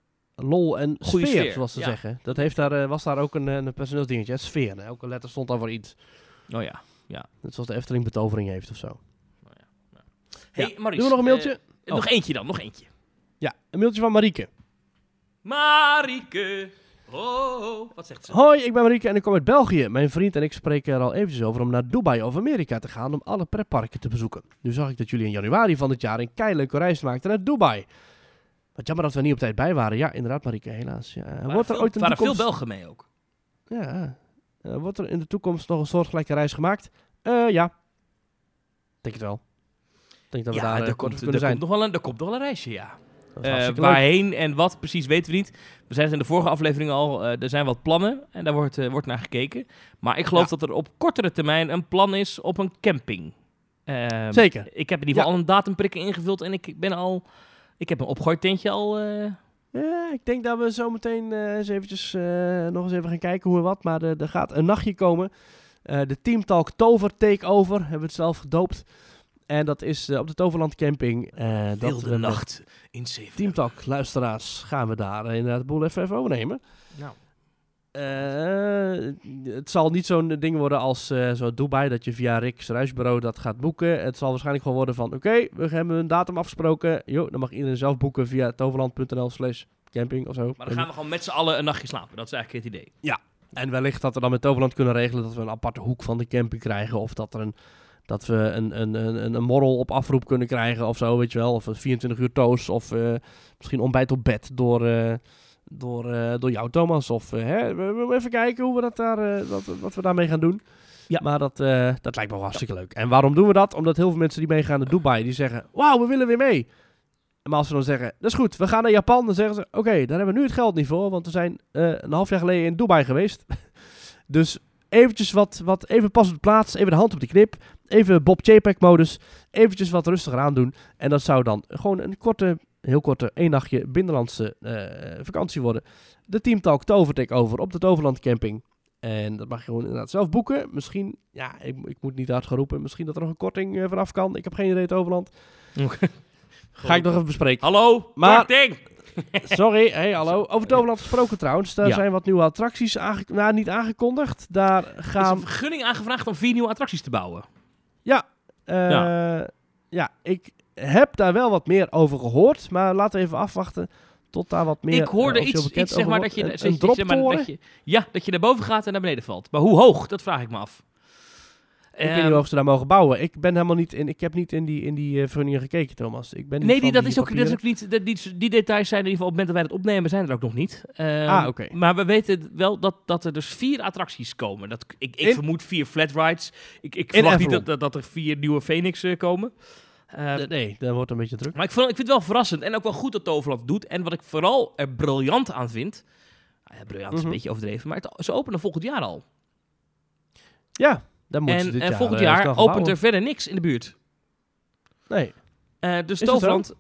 lol en Goeie sfeer, sfeer, zoals ze ja. zeggen. Dat heeft daar, eh, was daar ook een, eh, een personeelsdingetje, hè, sfeer. hè. Elke letter stond daar voor iets. Oh ja. Net zoals de Efteling betovering heeft of zo. Hey, Ja. Maurice, Doen we nog een mailtje? eh, Nog eentje dan, nog eentje. Ja, een mailtje van Marieke. Marike. Oh, wat zegt ze? Hoi, ik ben Marieke en ik kom uit België. Mijn vriend en ik spreken er al eventjes over om naar Dubai of Amerika te gaan om alle pretparken te bezoeken. Nu zag ik dat jullie in januari van dit jaar een keileuke reis maakten naar Dubai. Wat jammer dat we niet op tijd bij waren. Ja, inderdaad Marieke, helaas. Ja. Waren Wordt er veel- ooit in de waren veel. Belgen mee ook. Ja. Eh, wordt er in de toekomst nog een soortgelijke reis gemaakt? Eh, ja. Denk het wel. Denk dat we ja, daar eh, er, kort komt, er, zijn. komt nog wel een, er komt nog wel een reisje, ja. Eh, waarheen en wat precies weten we niet. We zijn in de vorige aflevering al, eh, er zijn wat plannen en daar wordt, eh, wordt naar gekeken. Maar ik geloof Ja. dat er op kortere termijn een plan is op een camping. Ehm, Zeker. Ik heb in ieder geval Ja. al een datumprikken ingevuld en ik ben al... Ik heb een opgooitentje al... eh, Ja, ik denk dat we zo meteen eh, eens eventjes, eh, nog eens even gaan kijken hoe en wat. Maar er, er gaat een nachtje komen. Eh, de Team Talk Tover Takeover hebben we het zelf gedoopt. En dat is op de Toverland Camping. Eh, dat wilde we met nacht in zeven. Team Talk luisteraars gaan we daar inderdaad de boel even, even overnemen. Nou. Eh, het zal niet zo'n ding worden als eh zo Dubai, dat je via Rick's reisbureau dat gaat boeken. Het zal waarschijnlijk gewoon worden van, oké, we hebben een datum afgesproken. Jo, dan mag iedereen zelf boeken via toverland.nl slash camping of zo. Maar dan gaan we gewoon met z'n allen een nachtje slapen. Dat is eigenlijk het idee. En wellicht dat we dan met Toverland kunnen regelen dat we een aparte hoek van de camping krijgen. Of dat, er een, dat we een, een, een, een morrel op afroep kunnen krijgen of zo, weet je wel. Of een 24 uur toast. Of eh, misschien ontbijt op bed door, door, eh, door jou, Thomas. Of eh, hè, we, we even kijken hoe we dat daar, eh, wat, wat we daarmee gaan doen. Ja. Maar dat, dat lijkt me wel hartstikke leuk. En waarom doen we dat? Omdat heel veel mensen die meegaan naar Dubai, die zeggen... Wauw, we willen weer mee. Maar als we dan zeggen, dat is goed, we gaan naar Japan, dan zeggen ze, oké, daar hebben we nu het geld niet voor, want we zijn een half jaar geleden in Dubai geweest. dus eventjes wat, wat, even pas op de plaats, even de hand op de knip, even Bob JPEG modus, eventjes wat rustiger aandoen. En dat zou dan gewoon een korte, heel korte, één nachtje binnenlandse eh, vakantie worden. De Team Talk Tovertek over op de Toverland Camping. En dat mag je gewoon inderdaad zelf boeken. Misschien, ja, ik, ik moet niet hard gaan roepen, misschien dat er nog een korting eh, vanaf kan. Ik heb geen idee, Toverland. Ga ik nog even bespreken. Hallo, Maar- korting! Sorry, hey, hallo. Over Toverland gesproken trouwens. Daar Ja. zijn wat nieuwe attracties aange nou, niet aangekondigd. Daar Er is gaan... een vergunning aangevraagd om vier nieuwe attracties te bouwen. eh, Ja. ja. ik heb daar wel wat meer over gehoord. Maar laten we even afwachten tot daar wat meer ik hoorde eh, iets, zeg maar, dat je, Een, een zeg maar, droptoren. dat je... Ja, dat je naar boven gaat en naar beneden valt. Maar hoe hoog? Dat vraag ik me af. Ik weet Ehm, niet hoe hoog ze daar mogen bouwen. Ik ben helemaal niet in. Ik heb niet in die, in die eh, vergunningen gekeken, Thomas. Ik ben niet Nee, die, dat, is ook, dat is papieren. ook niet. dat- Die, die details zijn in ieder geval op het moment dat wij het opnemen, zijn er ook nog niet. Ehm, Ah, oké. Maar we weten wel dat, dat er dus vier attracties komen. Dat, ik ik In- vermoed vier flat rides. Ik, ik verwacht niet dat, dat, dat er vier nieuwe Phoenix komen. Eh, nee, dat wordt een beetje druk. maar ik, vond, ik vind het wel verrassend en ook wel goed dat Toverland doet. En wat ik vooral er briljant aan vind. nou ja, briljant is Mhm. een beetje overdreven, maar het, ze openen volgend jaar al. Ja, dan moeten ze En, dit en jaar, volgend eh, jaar opent bouwen. er verder niks in de buurt. Nee. Eh, dus Is Toverland,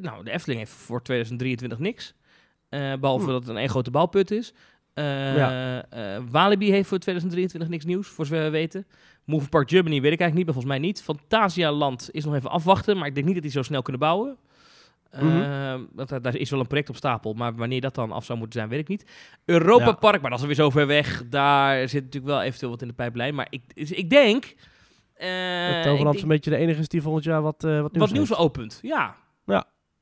nou, de Efteling heeft voor 2023 niks. Eh, behalve Hm. dat het een één grote bouwput is. Ja. Walibi heeft voor 2023 niks nieuws, voor zover we weten. Move Park Germany weet ik eigenlijk niet, maar volgens mij niet. Fantasialand is nog even afwachten, maar ik denk niet dat die zo snel kunnen bouwen. Eh, Mhm. dat, daar- is wel een project op stapel, maar wanneer dat dan af zou moeten zijn, weet ik niet. Europa Ja. Park, maar dat is alweer zo ver weg. Daar zit natuurlijk wel eventueel wat in de pijplijn. Maar ik, ik denk... eh, dat Toverland denk een beetje de enige is die volgend jaar wat, eh, wat nieuws wat nieuws opent. Ja,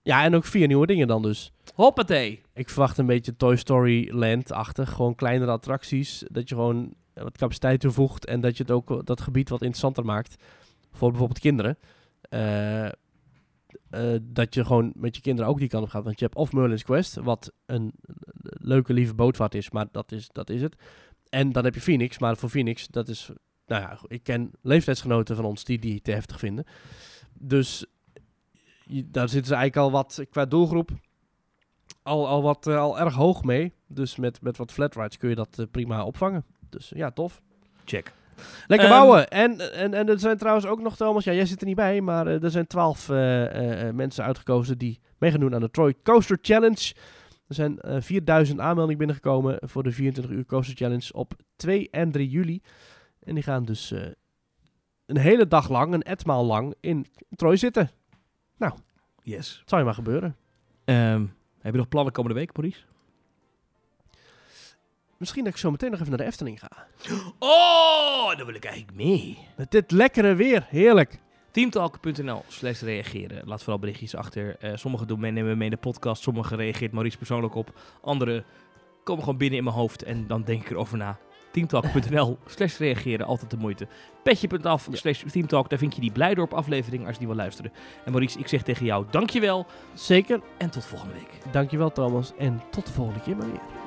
Ja, en ook vier nieuwe dingen dan dus. hoppatee. Ik verwacht een beetje Toy Story Land-achtig. Gewoon kleinere attracties. Dat je gewoon wat capaciteit toevoegt. En dat je het ook dat gebied wat interessanter maakt. Voor bijvoorbeeld kinderen. Eh, eh, dat je gewoon met je kinderen ook die kant op gaat. Want je hebt of Merlin's Quest. Wat een leuke, lieve bootvaart is. Maar dat is, dat is het. En dan heb je Phoenix. Maar voor Phoenix, dat is... Nou ja, ik ken leeftijdsgenoten van ons die die te heftig vinden. Dus daar zitten ze eigenlijk al wat qua doelgroep al, al, wat, eh, al erg hoog mee. Dus met, met wat flat rides kun je dat eh, prima opvangen. Dus ja, tof. Check. Lekker Ehm, bouwen. En, en, en er zijn trouwens ook nog, Thomas, ja, jij zit er niet bij, maar eh, er zijn twaalf eh, eh, eh, mensen uitgekozen die mee gaan doen aan de Troy Coaster Challenge. Er zijn eh 4000 aanmeldingen binnengekomen voor de 24 uur Coaster Challenge op 2 en 3 juli. En die gaan dus eh, een hele dag lang, een etmaal lang, in Troy zitten. Yes. Het zou je maar gebeuren. Ehm, heb je nog plannen komende week, Maurice? Misschien dat ik zo meteen nog even naar de Efteling ga. Oh, daar wil ik eigenlijk mee. Met dit lekkere weer, heerlijk. Teamtalk.nl slash reageren. Laat vooral berichtjes achter. Eh sommigen doen mee, nemen mee in de podcast. Sommigen reageert Maurice persoonlijk op. Andere komen gewoon binnen in mijn hoofd en dan denk ik erover na. Teamtalk.nl slash reageren, altijd de moeite. Petje.af slash teamtalk, daar vind je die Blijdorp aflevering als je die wil luisteren. En Maurice, ik zeg tegen jou dankjewel Zeker. en tot volgende week. Dankjewel Thomas en tot de volgende keer maar weer.